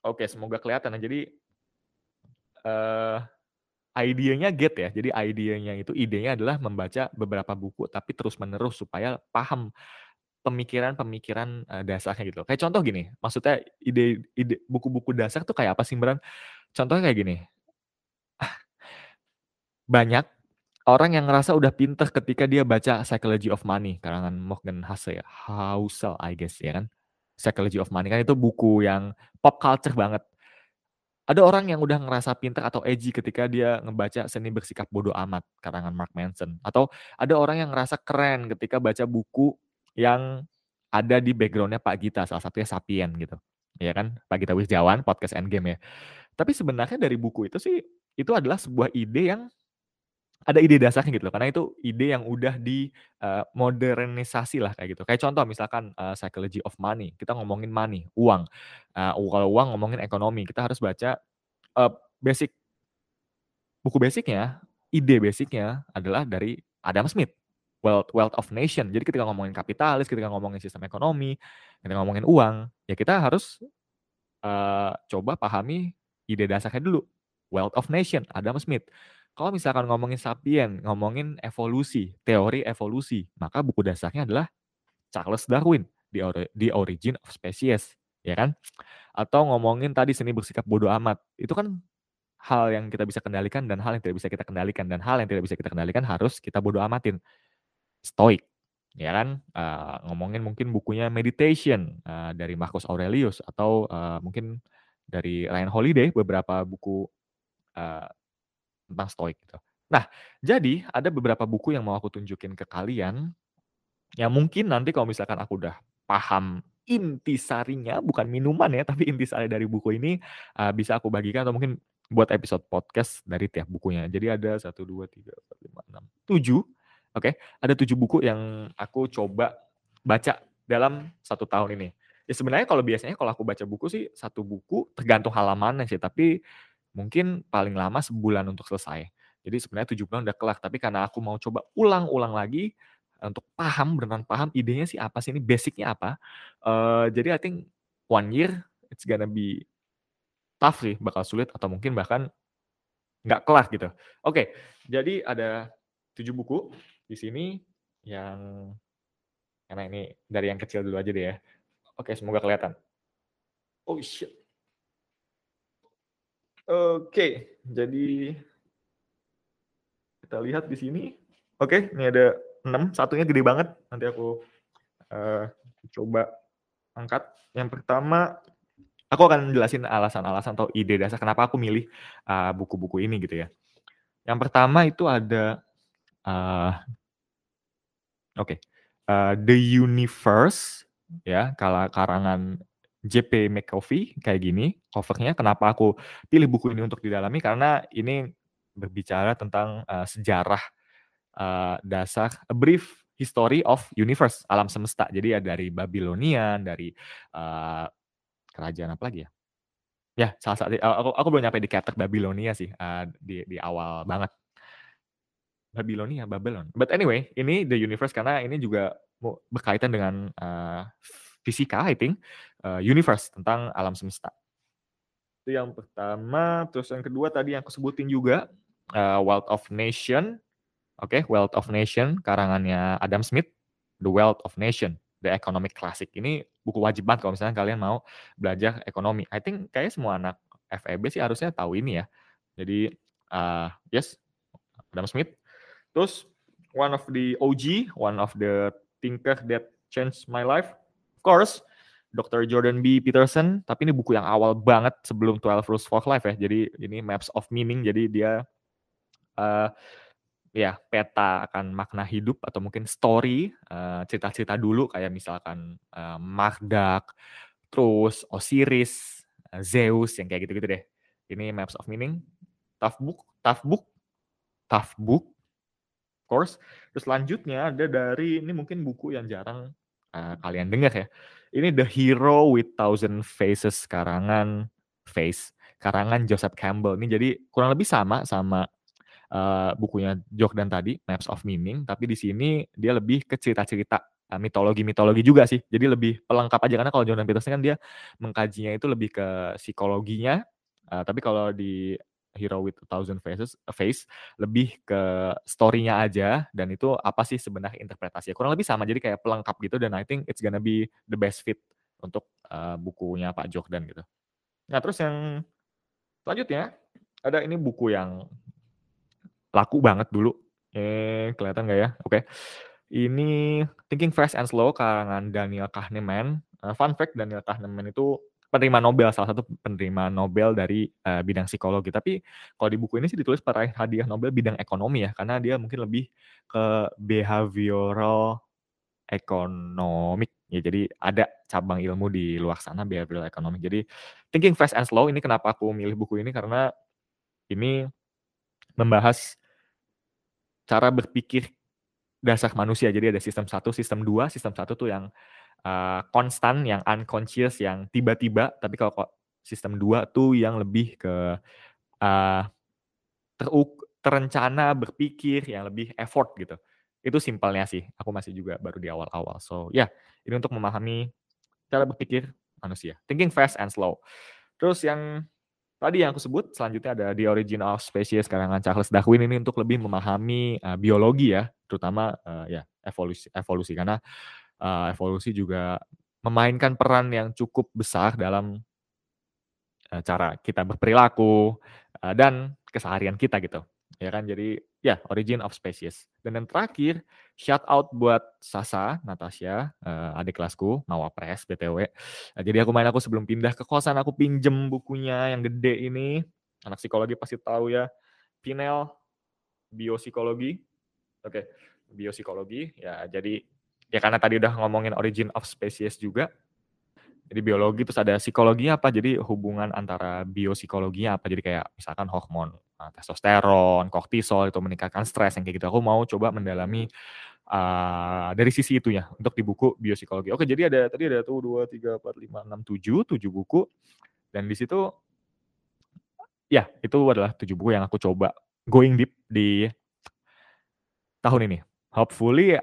S1: oke semoga kelihatan ya. Jadi, eee, idea-nya get ya, jadi idea-nya itu idenya adalah membaca beberapa buku tapi terus-menerus supaya paham pemikiran-pemikiran, eee, dasarnya gitu. Kayak contoh gini, maksudnya ide ide buku-buku dasar tuh kayak apa sih beneran, contohnya kayak gini banyak orang yang ngerasa udah pinter ketika dia baca Psychology of Money karangan Morgan Housel Housel I guess ya kan. Psychology of Money kan itu buku yang pop culture banget. Ada orang yang udah ngerasa pinter atau edgy ketika dia ngebaca Seni Bersikap Bodo Amat karangan Mark Manson, atau ada orang yang ngerasa keren ketika baca buku yang ada di background-nya Pak Gita, salah satunya Sapien gitu, ya kan, Pak Gita Wirjawan, podcast Endgame ya. Tapi sebenarnya dari buku itu sih, itu adalah sebuah ide yang ada ide dasarnya gitu loh, karena itu ide yang udah di, eee, modernisasi lah kayak gitu. Kayak contoh misalkan, eee, Psychology of Money, kita ngomongin money, uang, eee, kalau uang ngomongin ekonomi, kita harus baca, eee, basic buku basic-nya, ide basic-nya adalah dari Adam Smith, Wealth Wealth of Nation. Jadi ketika ngomongin kapitalis, ketika ngomongin sistem ekonomi, ketika ngomongin uang, ya kita harus, eee, coba pahami ide dasarnya dulu, Wealth of Nation, Adam Smith. Kalau misalkan ngomongin Sapien, ngomongin evolusi, teori evolusi, maka buku dasarnya adalah Charles Darwin, The Ori The Origin of Species, ya kan. Atau ngomongin tadi Seni Bersikap Bodo Amat, itu kan hal yang kita bisa kendalikan dan hal yang tidak bisa kita kendalikan, dan hal yang tidak bisa kita kendalikan harus kita bodo amatin. Stoik, ya kan, eee, ngomongin mungkin bukunya Meditation, eee, dari Marcus Aurelius atau, eee, mungkin dari Ryan Holiday, beberapa buku, eee, tentang stoik gitu. Nah, jadi ada beberapa buku yang mau aku tunjukin ke kalian, yang mungkin nanti kalau misalkan aku udah paham intisarinya, bukan minuman ya, tapi intisari dari buku ini, eee, bisa aku bagikan atau mungkin buat episode podcast dari tiap bukunya. Jadi ada 1, 2, 3, 4, 5, 6, 7, oke, ada 7 buku yang aku coba baca dalam 1 tahun ini. Ya sebenarnya kalau biasanya kalau aku baca buku sih, satu buku tergantung halamannya sih, tapi mungkin paling lama sebulan untuk selesai. Jadi sebenarnya 7 bulan udah kelar, tapi karena aku mau coba ulang-ulang lagi, untuk paham, beneran paham idenya sih apa sih ini, basic-nya apa, eee, jadi I think one year it's gonna be tough sih, bakal sulit atau mungkin bahkan nggak kelar gitu. Oke, jadi ada 7 buku di sini yang karena ini dari yang kecil dulu aja deh ya. Oke, semoga kelihatan. Oh shit. Oke, jadi kita lihat di sini. Oke, ini ada 6, satunya gede banget. Nanti aku uh, coba angkat. Yang pertama, aku akan jelasin alasan-alasan atau ide dasar kenapa aku milih uh, buku-buku uh, ini gitu ya. Yang pertama itu ada uh, oke, okay, uh, The Universe ya, kalau karangan JP McCoffey kayak gini covernya. Kenapa aku pilih buku ini untuk didalami? Karena ini berbicara tentang uh, sejarah uh, dasar a brief history of universe alam semesta. Jadi ya dari Babylonian, dari uh, kerajaan apa lagi ya? Ya, salah satu aku aku belum nyampe di chapter Babylonia sih uh, di di awal banget. Babylonia, Babylon. But anyway, ini the universe karena ini juga berkaitan dengan uh, fisika, I think, uh, universe tentang alam semesta. Itu yang pertama, terus yang kedua tadi yang aku sebutin juga uh, Wealth of Nation. Oke, okay, Wealth of Nation karangannya Adam Smith, The Wealth of Nation, The Economic Classic. Ini buku wajib banget kalau misalnya kalian mau belajar ekonomi. I think kayak semua anak FEB sih harusnya tahu ini ya. Jadi uh, yes, Adam Smith. Terus one of the OG, one of the thinker that changed my life course, Dr. Jordan B. Peterson, tapi ini buku yang awal banget sebelum 12 Rules for Life ya. Jadi ini Maps of Meaning, jadi dia uh, ya peta akan makna hidup atau mungkin story, uh, cerita-cerita dulu kayak misalkan uh, Marduk, terus Osiris, uh, Zeus yang kayak gitu-gitu deh. Ini Maps of Meaning, tough book, tough book, tough book, course. Terus selanjutnya ada dari ini mungkin buku yang jarang uh, kalian dengar ya. Ini The Hero with Thousand Faces karangan Face, karangan Joseph Campbell. Ini jadi kurang lebih sama sama uh, bukunya Jordan tadi, Maps of Meaning, tapi di sini dia lebih ke cerita-cerita uh, mitologi-mitologi juga sih. Jadi lebih pelengkap aja karena kalau Jordan Peterson kan dia mengkajinya itu lebih ke psikologinya, uh, tapi kalau di Hero with a Thousand Faces, a Face lebih ke story-nya aja dan itu apa sih sebenarnya interpretasinya. Kurang lebih sama jadi kayak pelengkap gitu dan I think it's gonna be the best fit untuk uh, bukunya Pak Jordan gitu. Nah, terus yang selanjutnya ada ini buku yang laku banget dulu. Eh, kelihatan nggak ya? Oke. Okay. Ini Thinking Fast and Slow karangan Daniel Kahneman. Uh, fun fact Daniel Kahneman itu penerima Nobel, salah satu penerima Nobel dari uh, bidang psikologi. Tapi kalau di buku ini sih ditulis peraih hadiah Nobel bidang ekonomi ya, karena dia mungkin lebih ke behavioral economic ya. Jadi ada cabang ilmu di luar sana behavioral economic. Jadi thinking fast and slow ini kenapa aku milih buku ini karena ini membahas cara berpikir dasar manusia. Jadi ada sistem satu, sistem dua. Sistem satu tuh yang uh, konstan, yang unconscious, yang tiba-tiba. Tapi kalau kok sistem dua tuh yang lebih ke uh, teruk, terencana, berpikir, yang lebih effort gitu. Itu simpelnya sih. Aku masih juga baru di awal-awal. So ya, yeah, ini untuk memahami cara berpikir manusia. Thinking fast and slow. Terus yang tadi yang aku sebut selanjutnya ada The Origin of Species karangan Charles Darwin ini untuk lebih memahami uh, biologi ya, terutama uh, ya evolusi evolusi karena uh, evolusi juga memainkan peran yang cukup besar dalam uh, cara kita berperilaku uh, dan keseharian kita gitu ya kan? Jadi ya origin of species. Dan yang terakhir shout out buat Sasa Natasha uh, adik kelasku Mawapres btw uh, jadi aku main aku sebelum pindah ke kosan aku pinjem bukunya yang gede ini. Anak psikologi pasti tahu ya. Pinel biopsikologi. Oke okay. biopsikologi ya jadi ya karena tadi udah ngomongin origin of species juga. Jadi biologi terus ada psikologinya apa? Jadi hubungan antara biopsikologinya apa? Jadi kayak misalkan hormon uh, testosteron kortisol itu meningkatkan stres yang kayak gitu. Aku mau coba mendalami uh, dari sisi itunya untuk di buku biopsikologi. Oke, jadi ada tadi ada tuh 2, 3, 4, 5, 6, 7, 7 buku. Dan di situ ya itu adalah 7 buku yang aku coba going deep di tahun ini. Hopefully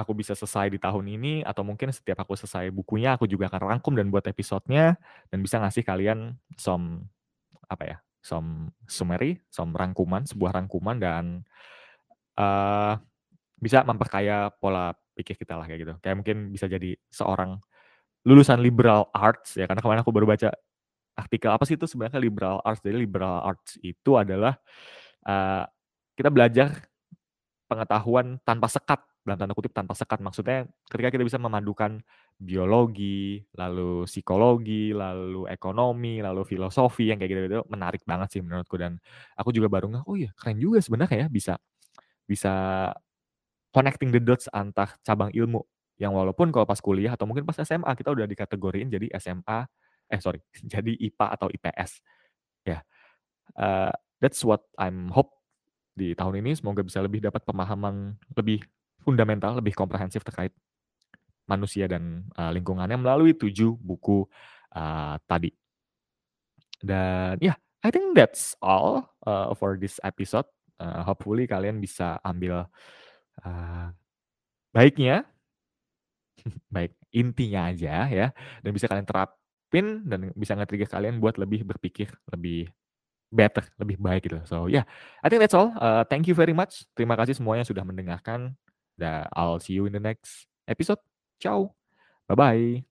S1: aku bisa selesai di tahun ini atau mungkin setiap aku selesai bukunya aku juga akan rangkum dan buat episodenya dan bisa ngasih kalian some apa ya some summary, some rangkuman, sebuah rangkuman dan uh, bisa memperkaya pola pikir kita lah kayak gitu. Kayak mungkin bisa jadi seorang lulusan liberal arts ya karena kemarin aku baru baca artikel apa sih itu sebenarnya liberal arts. Jadi liberal arts itu adalah uh, kita belajar pengetahuan tanpa sekat dalam tanda kutip tanpa sekat. Maksudnya ketika kita bisa memadukan biologi, lalu psikologi, lalu ekonomi, lalu filosofi yang kayak gitu-gitu menarik banget sih menurutku. Dan aku juga baru nggak oh iya keren juga sebenarnya ya bisa bisa connecting the dots antar cabang ilmu. Yang walaupun kalau pas kuliah atau mungkin pas SMA kita udah dikategoriin jadi SMA eh sorry jadi IPA atau IPS ya yeah. uh, that's what I'm hope di tahun ini. Semoga bisa lebih dapat pemahaman lebih fundamental, lebih komprehensif terkait manusia dan uh, lingkungannya melalui tujuh buku uh, tadi. Dan ya, yeah, I think that's all uh, for this episode. Uh, hopefully kalian bisa ambil uh, baiknya, baik intinya aja ya, dan bisa kalian terapin dan bisa nge-trigger kalian buat lebih berpikir lebih better, lebih baik gitu. So yeah, I think that's all. Uh, thank you very much. Terima kasih semuanya sudah mendengarkan. I'll see you in the next episode. Ciao. Bye bye.